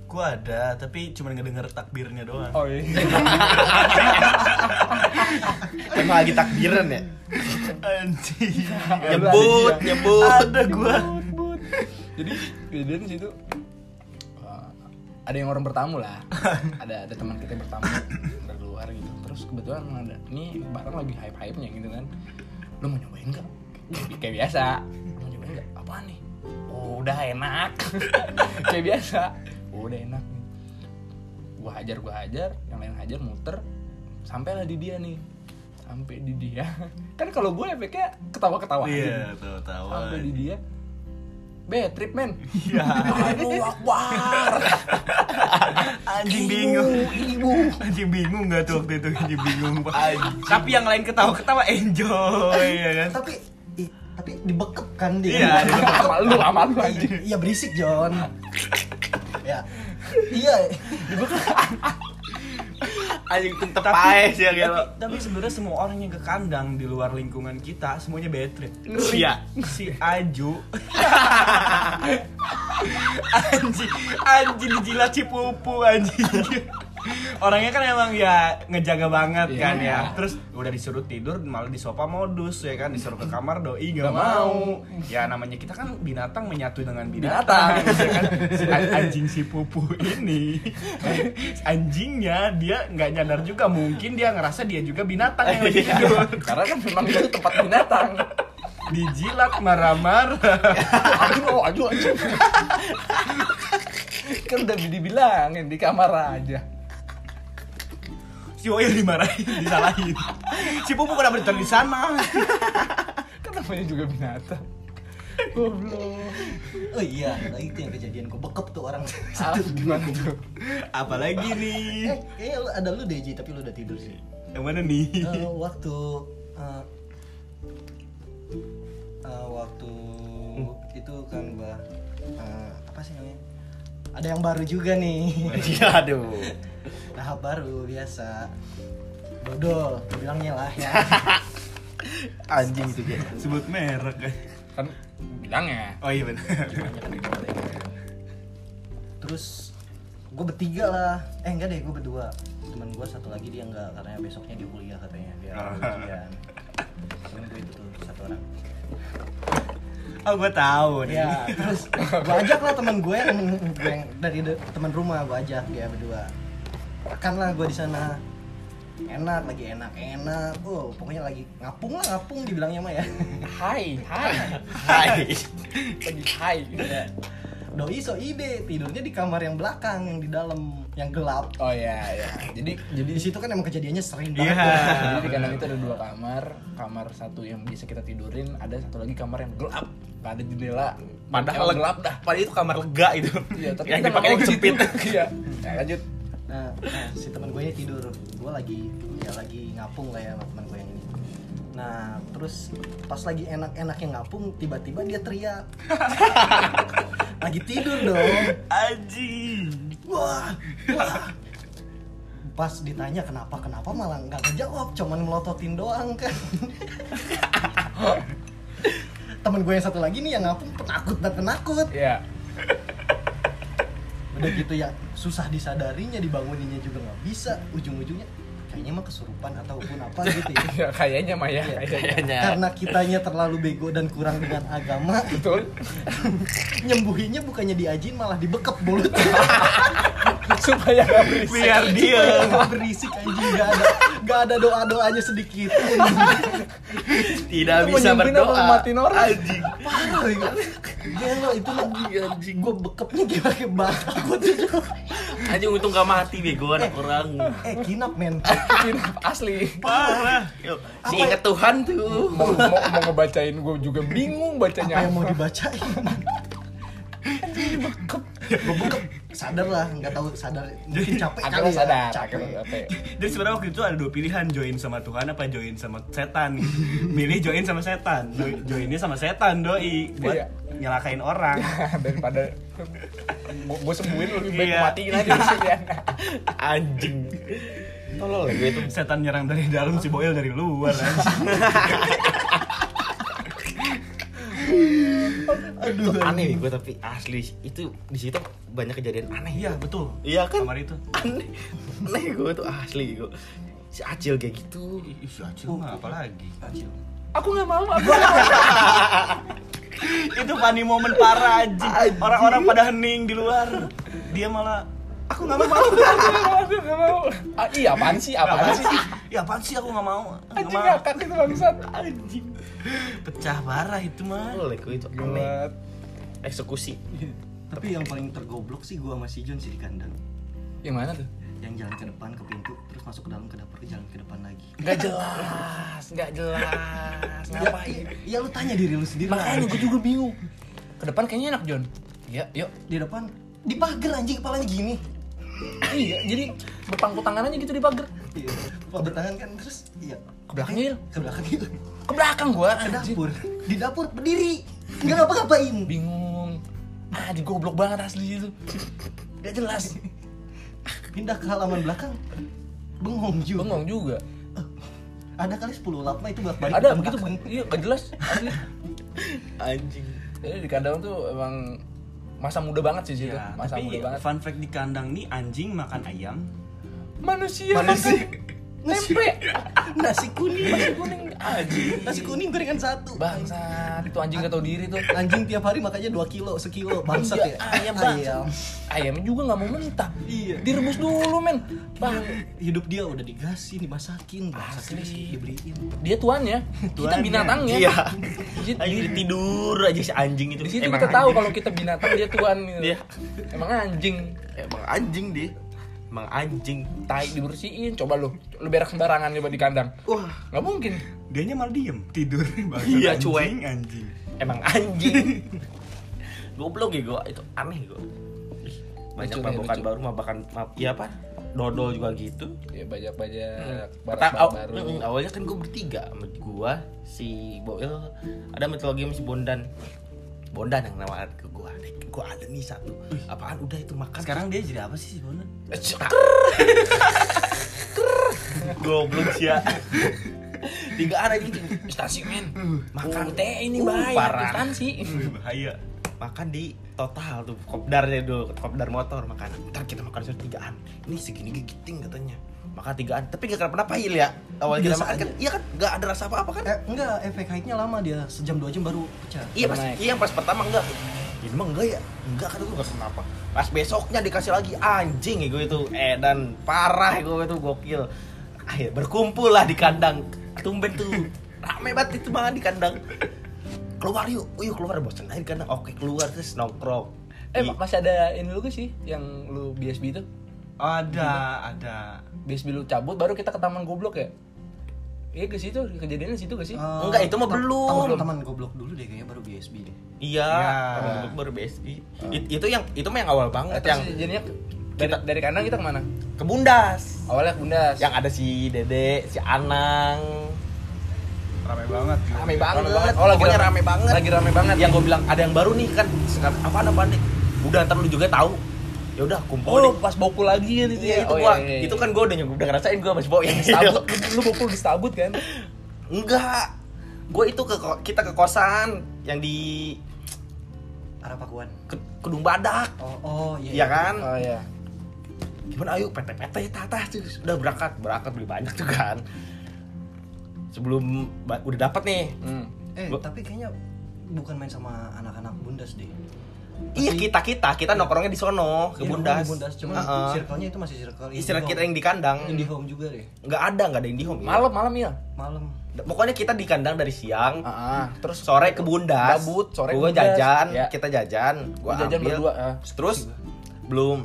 Speaker 1: Gue ada, tapi cuma ngedenger takbirnya doang.
Speaker 2: oh iya.
Speaker 3: Emang lagi takbiran ya?
Speaker 1: Anjing.
Speaker 3: nyebut nyebut.
Speaker 1: Ada gua.
Speaker 2: jadi kejadian di situ uh, ada yang orang bertamu lah. Ada ada teman kita yang bertamu dari luar gitu. Terus kebetulan ada ini barang lagi hype hype nya gitu kan. Lo mau nyobain nggak? Kayak, biasa. Lo mau nyobain nggak? Apaan nih? Oh, udah enak. Kayak biasa oh, udah enak nih gua hajar gua hajar yang lain hajar muter sampailah di dia nih sampai di dia kan kalau gue efeknya ketawa ketawa
Speaker 1: Iya, tahu tahu.
Speaker 2: sampai di dia bad trip men
Speaker 1: Iya.
Speaker 2: Allahu Akbar
Speaker 1: Anjing bingung.
Speaker 2: ibu
Speaker 1: Anjing bingung nggak tuh waktu itu? Anjing bingung. Pak. Tapi yang lain ketawa-ketawa enjoy ya kan.
Speaker 4: tapi tapi dibekep kan dia
Speaker 1: Iya, dibekep.
Speaker 2: sama lu sama lu anjing
Speaker 4: iya berisik John ya. Iya.
Speaker 3: Anjing tetep aja sih ya
Speaker 1: tapi,
Speaker 3: kalau
Speaker 1: tapi sebenarnya semua orang yang ke kandang di luar lingkungan kita semuanya bad trip.
Speaker 3: iya
Speaker 1: si Aju. Anjing anjing dijilat cipupu anjing orangnya kan emang ya ngejaga banget
Speaker 2: Iya.
Speaker 1: kan ya. Terus udah disuruh tidur malah di sofa modus ya kan? Disuruh ke kamar doi nggak
Speaker 2: Nggak
Speaker 1: mau. ya namanya kita kan binatang menyatu dengan binatang, ya kan? Si anjing si pupu ini. Anjingnya dia nggak nyadar juga. Mungkin dia ngerasa dia juga binatang yang lagi tidur.
Speaker 2: Karena kan memang itu tempat binatang.
Speaker 1: Dijilat marah-marah.
Speaker 2: Anjing oh anjing anjing kan udah dibilangin di kamar aja
Speaker 1: si Woyel dimarahin, disalahin. Si Pupu kenapa ditaruh di sana?
Speaker 2: kan namanya juga binatang. Goblok.
Speaker 4: Oh iya nah itu yang kejadian gue bekep tuh orang.
Speaker 2: Ah, gimana tuh?
Speaker 1: Apalagi nih?
Speaker 4: eh kayaknya lu- ada lu deh Ji tapi lu udah tidur sih.
Speaker 1: Yang mana nih?
Speaker 4: Eh, waktu eh, eh, waktu itu kan gua eh, apa sih namanya? Ada yang baru juga nih.
Speaker 3: Iya, aduh
Speaker 4: tahap baru biasa. Dodol bilangnya lah ya.
Speaker 3: Anjing itu dia
Speaker 1: Sebut merek kan?
Speaker 2: kan bilangnya.
Speaker 1: Oh iya benar.
Speaker 2: gitu
Speaker 4: terus gue bertiga lah. Eh enggak deh gue berdua. Teman gue satu lagi dia enggak karena besoknya dia kuliah katanya. Dia ujian. Temen gue itu tuh satu orang.
Speaker 1: Oh gue tahu nih.
Speaker 4: ya terus gue ajak lah teman gue yang, yang dari de- teman rumah gue ajak dia berdua makan lah gue di sana enak lagi enak enak oh pokoknya lagi ngapung lah ngapung dibilangnya mah ya
Speaker 2: hai hai
Speaker 3: hai
Speaker 2: lagi hai gitu ya
Speaker 4: doi so ide tidurnya di kamar yang belakang yang di dalam yang gelap
Speaker 2: Oh iya iya. Jadi jadi
Speaker 4: di situ kan emang kejadiannya sering
Speaker 1: Iya.
Speaker 4: banget
Speaker 2: Jadi di kandang itu ada dua kamar, kamar satu yang bisa kita tidurin, ada satu lagi kamar yang gelap, gak ada jendela.
Speaker 3: Padahal
Speaker 2: gelap dah.
Speaker 3: Padahal itu kamar lega itu.
Speaker 2: Iya, tapi
Speaker 3: yang dipakai sempit.
Speaker 2: Iya. Nah, lanjut.
Speaker 4: Nah, nah, si teman gue ini tidur. Gue lagi ya lagi ngapung lah ya sama teman gue yang ini. Nah terus pas lagi enak-enaknya ngapung tiba-tiba dia teriak. Lagi tidur dong.
Speaker 1: Anjing.
Speaker 4: wah wah. Pas ditanya kenapa kenapa malah nggak ngejawab cuman melototin doang kan. Temen gue yang satu lagi nih yang ngapung penakut dan penakut.
Speaker 2: Iya.
Speaker 4: udah gitu ya susah disadarinya dibanguninnya juga nggak bisa ujung-ujungnya kayaknya mah kesurupan ataupun apa gitu ya
Speaker 2: Ya kayaknya mah ya,
Speaker 4: Iya.
Speaker 2: kayaknya.
Speaker 4: Karena kitanya terlalu bego dan kurang dengan agama
Speaker 2: Betul.
Speaker 4: nyembuhinnya bukannya diajin malah dibekep mulut
Speaker 2: Supaya gak berisik.
Speaker 1: Biar dia.
Speaker 4: Nggak berisik anjing nggak ada nggak ada doa doanya sedikit pun
Speaker 3: Tidak
Speaker 2: Itu
Speaker 3: bisa berdoa.
Speaker 2: matiin orang?
Speaker 3: Anjing.
Speaker 4: parah ya gelo itu mah anjing gue bekepnya kayak pakai bata gue tuh
Speaker 3: Anjing untung gak mati bego anak orang.
Speaker 4: eh kinap men
Speaker 2: Asli.
Speaker 3: Parah. Si inget Tuhan tuh.
Speaker 2: Mau, mau, mau ngebacain gue juga bingung
Speaker 4: apa
Speaker 2: bacanya
Speaker 4: yang mau
Speaker 2: apa.
Speaker 4: dibacain bekep gue bekep sadar lah nggak tahu sadar mungkin capek kali ya
Speaker 2: sadar.
Speaker 4: capek
Speaker 2: Akhirnya capek.
Speaker 1: Jadi sebenarnya waktu itu ada dua pilihan join sama Tuhan apa join sama setan. Milih join sama setan. Joinnya sama setan doi buat
Speaker 2: Iya.
Speaker 1: nyelakain orang.
Speaker 2: Daripada gue sembuhin lebih baik
Speaker 1: Iya.
Speaker 2: matiin aja sekalian.
Speaker 3: Anjing. Tolol ya gue itu.
Speaker 1: Setan nyerang dari dalam si Boil dari luar.
Speaker 3: Aduh, itu aneh gue tapi asli itu di situ banyak kejadian aneh.
Speaker 1: Iya betul.
Speaker 3: Iya kan?
Speaker 1: Kamar itu.
Speaker 3: Aneh. Aneh gue tuh asli gue. Si Acil kayak gitu.
Speaker 1: Si Acil mah apalagi.
Speaker 4: Acil.
Speaker 2: Aku nggak mau, aku
Speaker 1: itu funny momen parah anjing. Orang-orang pada hening di luar. Dia malah aku nggak mau.
Speaker 2: aku nggak mau. Ah, iya apaan sih? Apaan sih?
Speaker 1: Ya apaan sih aku nggak mau. Nggak
Speaker 2: Anjing
Speaker 1: mau.
Speaker 2: ngakak itu bangsat.
Speaker 1: Anjing. Pecah parah itu mah.
Speaker 3: Ya gue itu aneh. Eksekusi.
Speaker 4: tapi yang paling tergoblok sih gua sama si John sih di kandang
Speaker 2: Yang mana tuh?
Speaker 4: yang jalan ke depan ke pintu terus masuk ke dalam ke dapur jalan ke depan lagi
Speaker 2: Gak jelas, gak jelas. Ngapain?
Speaker 4: ya lu tanya diri lu sendiri
Speaker 2: Makanya gue juga bingung. Ke depan kayaknya enak John. Iya, yuk.
Speaker 4: di depan di pagar anjing kepalanya gini
Speaker 2: Iya, jadi berpangku tangan aja gitu di pagar.
Speaker 4: iya bertahan kan terus iya
Speaker 2: Ke belakang yuk.
Speaker 4: ke belakang gitu
Speaker 2: Ke belakang gua.
Speaker 4: ke dapur di dapur berdiri nggak ngapa-ngapain
Speaker 2: Bingung. Ah, di goblok banget asli itu. Gak jelas.
Speaker 4: pindah ke halaman belakang bengong juga
Speaker 2: Bengong juga.
Speaker 4: ada kali 10 lap itu bolak balik
Speaker 2: Ada begitu, iya gak jelas.
Speaker 3: Anjing.
Speaker 2: Jadi di kandang tuh emang masa muda banget sih situ.
Speaker 1: Ya,
Speaker 2: masa
Speaker 1: tapi
Speaker 2: muda banget.
Speaker 1: fun fact di kandang nih anjing makan ayam.
Speaker 2: Manusia
Speaker 4: Manusia.
Speaker 2: Tempe.
Speaker 4: nasi kuning
Speaker 2: Nasi kuning anjing.
Speaker 4: nasi kuning gorengan satu
Speaker 2: Bangsat, itu anjing gak tau diri tuh.
Speaker 4: anjing tiap hari makanya 2 kilo sekilo bangsat
Speaker 2: Iya,
Speaker 4: ya
Speaker 2: ayam
Speaker 4: ayam
Speaker 2: Ayamnya juga gak mau mentah.
Speaker 4: Iya.
Speaker 2: Direbus dulu, men. Bang,
Speaker 4: hidup dia udah digasin dimasakin bangsat
Speaker 2: Asli.
Speaker 4: terus dibeliin
Speaker 2: dia tuannya, kita
Speaker 1: Tuannya.
Speaker 2: binatangnya.
Speaker 3: Iya.
Speaker 2: Di,
Speaker 3: Anjing
Speaker 2: di-
Speaker 3: tidur aja si anjing itu.
Speaker 2: di situ
Speaker 3: Emang
Speaker 2: kita tahu kalau kita binatang dia tuan gitu.
Speaker 3: Iya.
Speaker 2: Emang anjing.
Speaker 3: emang anjing dia. Emang anjing.
Speaker 2: Tai dibersihin, coba lu. Lu berak sembarangan coba di kandang.
Speaker 3: Wah,
Speaker 2: Nggak mungkin.
Speaker 1: Dianya malah diem tidur. Bangsat,
Speaker 3: Iya,
Speaker 1: anjing,
Speaker 3: cuek.
Speaker 1: Anjing.
Speaker 3: emang anjing. Goblok ya gua itu aneh gua. Banyak
Speaker 2: nih,
Speaker 3: mabokan
Speaker 2: lucu.
Speaker 3: baru mabakan mab, iya apa? Dodol juga gitu.
Speaker 2: Ya banyak-banyak
Speaker 3: Pertama,
Speaker 2: baru.
Speaker 3: aw- mm, awalnya kan gue bertiga sama gua, si Boil, ada mitologi sama si Bondan. Bondan yang nawarin ke gua. "Nek, Gua ada nih satu. Apaan udah itu makan.
Speaker 1: Sekarang dia jadi apa sih si Bonan?
Speaker 3: goblok sih ya.
Speaker 2: Tiga ada gitu. Instansi men. Makan teh ini
Speaker 3: Uh,
Speaker 2: bahaya.
Speaker 3: parah.
Speaker 2: Instansi.
Speaker 1: Wih, bahaya.
Speaker 3: makan di total tuh kopdarnya dulu kopdar motor makan ntar kita makan satu tigaan ini segini gigiting katanya makan tigaan. Tapi gak kenapa-napa il ya. Awal kita makan kan iya kan? Gak ada rasa apa-apa kan?
Speaker 4: Eh, enggak efek haidnya lama dia sejam dua jam baru pecah.
Speaker 3: Iya pas
Speaker 2: naik.
Speaker 3: iya pas pertama enggak. Ini mah enggak ya. Enggak kan gue gak kenapa. Pas besoknya dikasih lagi anjing ya gue itu. Eh dan parah ya gue itu gokil. Akhirnya berkumpul lah di kandang. Tumben tuh. Rame banget itu banget di kandang. Keluar yuk, yuk keluar bosan aja di kandang. Oke keluar terus nongkrong.
Speaker 2: Eh masih ada ini lu sih yang lu BSB itu?
Speaker 1: Ada, ada.
Speaker 2: BSB lu cabut baru kita ke taman goblok ya? Iya ke situ kejadiannya di situ gak sih?
Speaker 4: Eh,
Speaker 3: Enggak, itu mah belum.
Speaker 4: Taman, taman goblok dulu deh kayaknya baru BSB deh.
Speaker 3: Iya,
Speaker 1: Ya.
Speaker 3: gue baru BSI. It- itu yang itu mah yang awal banget
Speaker 2: terus
Speaker 3: yang
Speaker 2: jadinya dari, dari kandang kita ke mana?
Speaker 3: ke Bundas.
Speaker 2: Awalnya ke Bundas.
Speaker 3: Yang ada si Dede, si Anang.
Speaker 5: Rame banget. gitu.
Speaker 3: Rame banget.
Speaker 2: Oh lagi
Speaker 3: Pokoknya rame banget.
Speaker 2: Lagi rame banget.
Speaker 3: Yang gue bilang ada yang baru nih kan. Sekarang apa apa nih? Udah ntar lu juga tahu. Ya udah kumpul
Speaker 2: Oh, pas bokul lagi kan itu
Speaker 3: Iya,
Speaker 2: ya?
Speaker 3: itu
Speaker 2: Oh,
Speaker 3: gua.
Speaker 2: iya, iya.
Speaker 3: Itu kan gua udah udah ngerasain gua masih bawa yang
Speaker 2: Stabut, lu, bokul di stabut kan?
Speaker 3: Enggak. Gue itu ke kita ke kosan yang di
Speaker 4: Arah Pakuan.
Speaker 3: ke, Kedung Badak.
Speaker 4: Oh, oh iya.
Speaker 3: Iya kan?
Speaker 2: Oh iya.
Speaker 3: Gimana ayo PT-PT tata tuh udah berangkat, berangkat beli banyak tuh kan. Sebelum udah dapat nih.
Speaker 2: Hmm.
Speaker 4: Eh,
Speaker 3: Gua-
Speaker 4: tapi kayaknya bukan main sama anak-anak Bundas deh.
Speaker 3: Iya kita kita kita nongkrongnya di sono ke
Speaker 4: Iya,
Speaker 3: Bundas.
Speaker 4: di Bundas. Cuma
Speaker 3: Heeh.
Speaker 4: circle-nya itu masih circle
Speaker 3: Istilah
Speaker 4: Indihome.
Speaker 3: kita yang di kandang.
Speaker 4: Indihome juga deh.
Speaker 3: Nggak ada, nggak ada yang di home.
Speaker 2: Malam malam ya.
Speaker 4: Malam.
Speaker 3: Pokoknya kita di kandang dari siang.
Speaker 2: Ah. terus
Speaker 3: Sore ke Bundas.
Speaker 2: Gabut, sore ke
Speaker 3: Gua
Speaker 2: Bundas.
Speaker 3: jajan,
Speaker 2: Ya.
Speaker 3: kita jajan, gua
Speaker 2: Gua jajan
Speaker 3: ambil.
Speaker 2: berdua, ah.
Speaker 3: Terus belum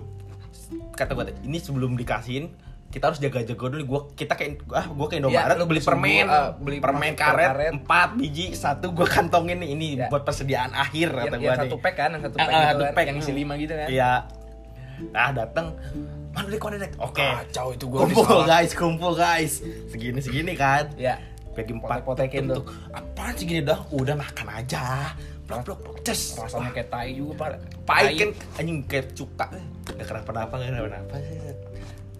Speaker 3: kata gua ini sebelum dikasihin kita harus jaga-jaga dulu. Gua kita kayak ah gua Indomaret
Speaker 2: Iya, lu
Speaker 3: beli
Speaker 2: semua,
Speaker 3: permen
Speaker 2: ah, beli
Speaker 3: permen karet,
Speaker 2: karet.
Speaker 3: empat biji satu gua kantongin nih. Ini
Speaker 2: Ya.
Speaker 3: buat persediaan akhir
Speaker 2: yang,
Speaker 3: kata
Speaker 2: yang
Speaker 3: gua
Speaker 2: satu pack kan, yang satu
Speaker 3: Ah,
Speaker 2: pack gitu
Speaker 3: satu
Speaker 2: kan,
Speaker 3: pack.
Speaker 2: yang isi lima gitu kan.
Speaker 3: Iya. Nah, datang mana mana dek oke.
Speaker 2: Kacau itu gua
Speaker 3: kumpul guys kumpul guys. Segini segini kan.
Speaker 2: Ya.
Speaker 3: bagi empat
Speaker 2: Potek-potekin tuh.
Speaker 3: apaan sih gini dah? Udah makan aja. Blok blok blok. Ces.
Speaker 2: Rasanya kayak tai juga, Pak.
Speaker 3: pahit kan. Anjing kayak cuka. Gak kenapa-napa gak kenapa-napa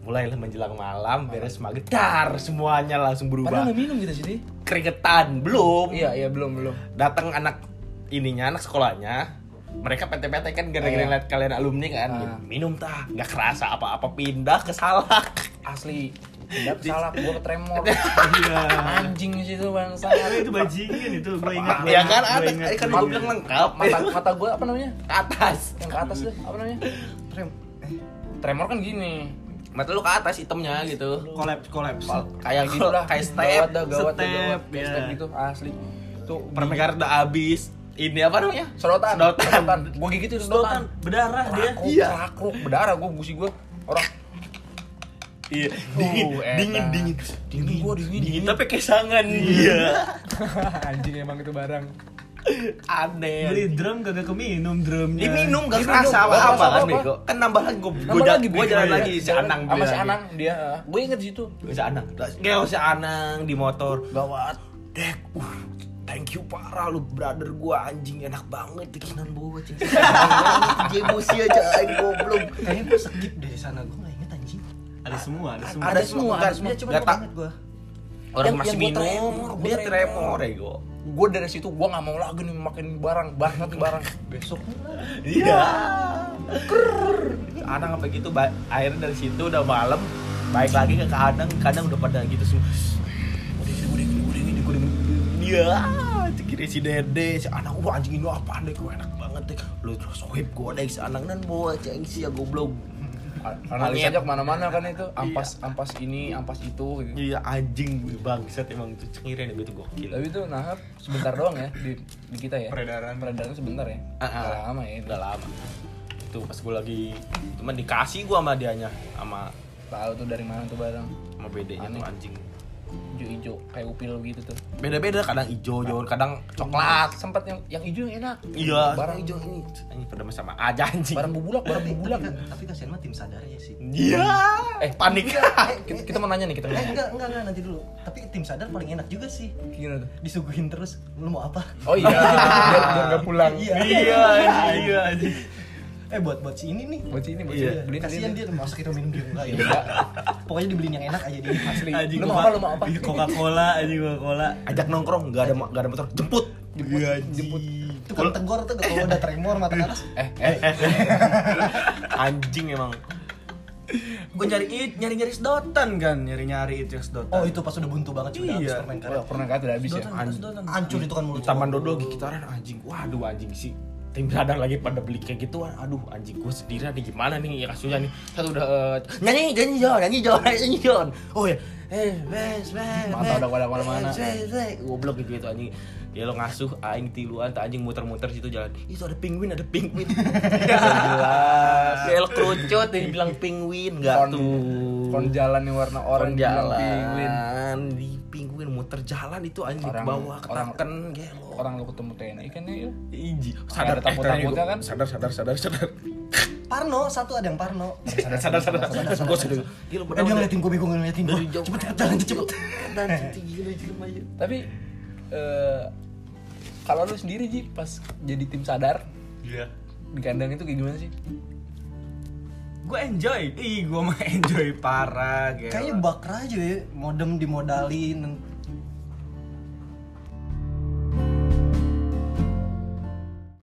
Speaker 3: mulailah menjelang malam beres maghrib dar semuanya langsung
Speaker 2: Padahal
Speaker 3: berubah
Speaker 2: nggak minum kita sini.
Speaker 3: keringetan belum
Speaker 2: Iya, iya belum belum.
Speaker 3: datang anak ininya anak sekolahnya mereka PT-PT kan gara-gara
Speaker 2: Iya.
Speaker 3: lihat kalian alumni kan
Speaker 2: Ah.
Speaker 3: minum tah nggak kerasa apa-apa pindah ke salak
Speaker 2: Asli. Tidak salah, gua ke tremor.
Speaker 1: Iya.
Speaker 2: Anjing di situ bangsa.
Speaker 1: itu bajingan itu, gue ingat.
Speaker 3: ya
Speaker 1: gua-
Speaker 3: kan
Speaker 1: gua
Speaker 3: ada
Speaker 1: ingat,
Speaker 3: kan
Speaker 1: gua
Speaker 3: bilang lengkap
Speaker 2: Mata mata gua apa namanya?
Speaker 3: ke atas
Speaker 2: Yang ke atas tuh, apa namanya?
Speaker 4: Rem. Eh,
Speaker 2: Tremor kan gini.
Speaker 3: Mata lu ke atas hitamnya gitu
Speaker 1: Kolaps, kolaps.
Speaker 3: kayak
Speaker 2: gitu lah.
Speaker 3: kayak step
Speaker 2: Gawat dah, gawat dah,
Speaker 1: step,
Speaker 2: gawat.
Speaker 1: Ya.
Speaker 2: step gitu, asli. Tuh
Speaker 3: permen karet udah habis ini apa namanya
Speaker 2: sedotan.
Speaker 3: Sedotan.
Speaker 2: Gua gigitin
Speaker 1: Sedotan,
Speaker 2: sedotan.
Speaker 1: berdarah dia.
Speaker 3: Iya.
Speaker 2: rakruk, berdarah gua gusi gua. Orang
Speaker 3: iya dingin
Speaker 2: edan.
Speaker 3: dingin dingin
Speaker 2: Dingin gua, dingin, dingin.
Speaker 3: tapi kesangan iya
Speaker 2: anjing emang itu barang.
Speaker 3: Aneh
Speaker 1: Beli drum kagak keminum drumnya.
Speaker 3: diminum gak kerasa
Speaker 2: gak
Speaker 3: apa-apa
Speaker 2: kerasa
Speaker 3: kan bego kan nambah lagi gue
Speaker 2: Nambah
Speaker 3: gue
Speaker 2: lagi,
Speaker 3: gue jalan
Speaker 1: ya.
Speaker 3: lagi si Anang
Speaker 2: sama
Speaker 3: bilang
Speaker 2: si
Speaker 3: gitu.
Speaker 2: Anang dia. Gue inget di situ.
Speaker 3: si Anang Geo si Anang di motor
Speaker 2: Gawat.
Speaker 3: Dek, uh, thank you parah lu brother gua anjing enak banget tekinan bawa cing. Emosi aja anjing goblok.
Speaker 4: kayaknya gue skip dari sana. Gue nggak inget anjing.
Speaker 1: Ada semua, ada semua.
Speaker 3: Ada semua,
Speaker 2: ada semua.
Speaker 4: Cuma
Speaker 3: Gak
Speaker 4: gue.
Speaker 3: orang masih
Speaker 2: gua
Speaker 3: minum,
Speaker 2: gua
Speaker 3: dia
Speaker 2: tremor.
Speaker 3: tremor ya gua.
Speaker 2: Gue dari situ gue nggak mau lagi nih makin barang banget nih barang.
Speaker 4: Besok
Speaker 3: Iya. Anang apa gitu, akhirnya dari situ udah malam, baik lagi ke kadang, kadang udah pada gitu semua. Dia, kira si Dede, si Anang, wah anjing ini apaan deh, gue enak banget deh. Lu terus swipe gue deh si Anang dan bawa ceng si ya goblok.
Speaker 2: Analis
Speaker 3: Angin.
Speaker 2: aja ke mana-mana kan itu. Ampas ampas ini, ampas itu. Gitu.
Speaker 3: Iya anjing bangsat emang tuh cengirin itu gokil.
Speaker 2: Tapi itu nah sebentar doang ya di, di kita ya.
Speaker 5: Peredaran.
Speaker 2: Peredaran sebentar ya.
Speaker 3: Ah.
Speaker 2: Nggak lama ya.
Speaker 3: Udah lama. Itu pas gue lagi cuman dikasih gua sama dianya sama
Speaker 2: Tahu tuh dari mana tuh barang.
Speaker 3: sama BD-nya tuh anjing.
Speaker 2: Hijau-hijau kayak upil gitu tuh.
Speaker 3: Beda-beda kadang hijau, hijau, kadang coklat.
Speaker 2: Sempat yang yang hijau yang enak.
Speaker 3: Iya,
Speaker 2: Barang
Speaker 3: hijau ini. Anjing pada sama aja anjing.
Speaker 2: Barang bubulak, barang bubulak.
Speaker 4: Tapi, tapi kasihan mah tim sadarnya sih.
Speaker 3: Iya.
Speaker 2: Eh,
Speaker 3: panik.
Speaker 2: kita, kita mau nanya nih, kita mau
Speaker 4: Eh,
Speaker 2: nanya.
Speaker 4: enggak, enggak, enggak, nanti dulu. Tapi tim sadar paling enak juga sih.
Speaker 2: Gimana tuh?
Speaker 4: Disuguhin terus, lu mau apa?
Speaker 2: Oh iya, biar, biar gak pulang.
Speaker 4: Iya.
Speaker 1: Iya, iya, anjing.
Speaker 4: Eh, buat buat si ini nih.
Speaker 2: Buat sini, buat
Speaker 3: Iya.
Speaker 2: sini. Beliin
Speaker 4: Kasihan dia masa kita minum dia enggak ya. Pokoknya dibeliin yang enak aja dia.
Speaker 2: Asli.
Speaker 1: Anjing
Speaker 2: Lu mau
Speaker 1: Coca-
Speaker 2: apa? Lu mau apa?
Speaker 1: Iya, Coca-Cola, anjing Coca-Cola.
Speaker 3: Ajak nongkrong, enggak ada enggak ada motor, jemput.
Speaker 2: Jemput,
Speaker 1: Iya,
Speaker 2: jemput.
Speaker 4: Itu kan tegor tuh kalau udah tremor mata atas.
Speaker 2: Eh, eh,
Speaker 3: Anjing emang.
Speaker 1: Gue nyari it, nyari nyari sedotan kan, nyari nyari itu yang sedotan.
Speaker 4: Oh, itu pas udah buntu banget sudah habis
Speaker 1: Iya.
Speaker 4: permen
Speaker 2: oh,
Speaker 4: karet.
Speaker 2: pernah kata udah habis ya.
Speaker 4: Hancur itu kan
Speaker 3: Di
Speaker 4: mulut.
Speaker 3: Taman Dodo gitaran anjing. Waduh anjing sih. Tim sadar lagi pada beli kayak gituan. Aduh anjing gue sendirian nih gimana nih ya kasusnya nih. Satu udah eh, nyanyi nyanyi Jon, nyanyi Jon, nyanyi Jon. Oh ya. Eh, wes, wes.
Speaker 2: Mata udah pada
Speaker 3: wes, wes. Goblok gitu itu anjing. Ya lo ngasuh aing tiluan tak anjing muter-muter situ jalan. Itu ada penguin, ada penguin. Ya jelas. Kayak lo kerucut yang bilang penguin enggak
Speaker 2: Kon,
Speaker 3: tuh.
Speaker 2: kon jalan yang warna
Speaker 3: Orang
Speaker 2: orange bilang penguin.
Speaker 3: Penguin muter jalan itu anjing ke
Speaker 2: Orang-
Speaker 3: bawah
Speaker 2: orang-
Speaker 3: ketaken gelo.
Speaker 2: Orang lu ketemu TNI kan ya.
Speaker 3: Iji,
Speaker 2: Ada takut-takutnya kan?
Speaker 3: Sadar, sadar, sadar, sadar.
Speaker 4: Parno satu ada yang Parno
Speaker 3: Sadar, sadar, sadar. Sadar. Gila,
Speaker 4: eh dia ngeliatin gue gue ngeliatin gue cepet cepet jalan cepet
Speaker 3: Dan gila, gila.
Speaker 2: Tapi eh kalau lu sendiri Ji pas jadi tim sadar
Speaker 1: Iya.
Speaker 2: di kandang itu kayak gimana sih?
Speaker 1: Gue enjoy. Ih, gue mah enjoy parah gitu.
Speaker 4: kayaknya bakra aja ya modem dimodalin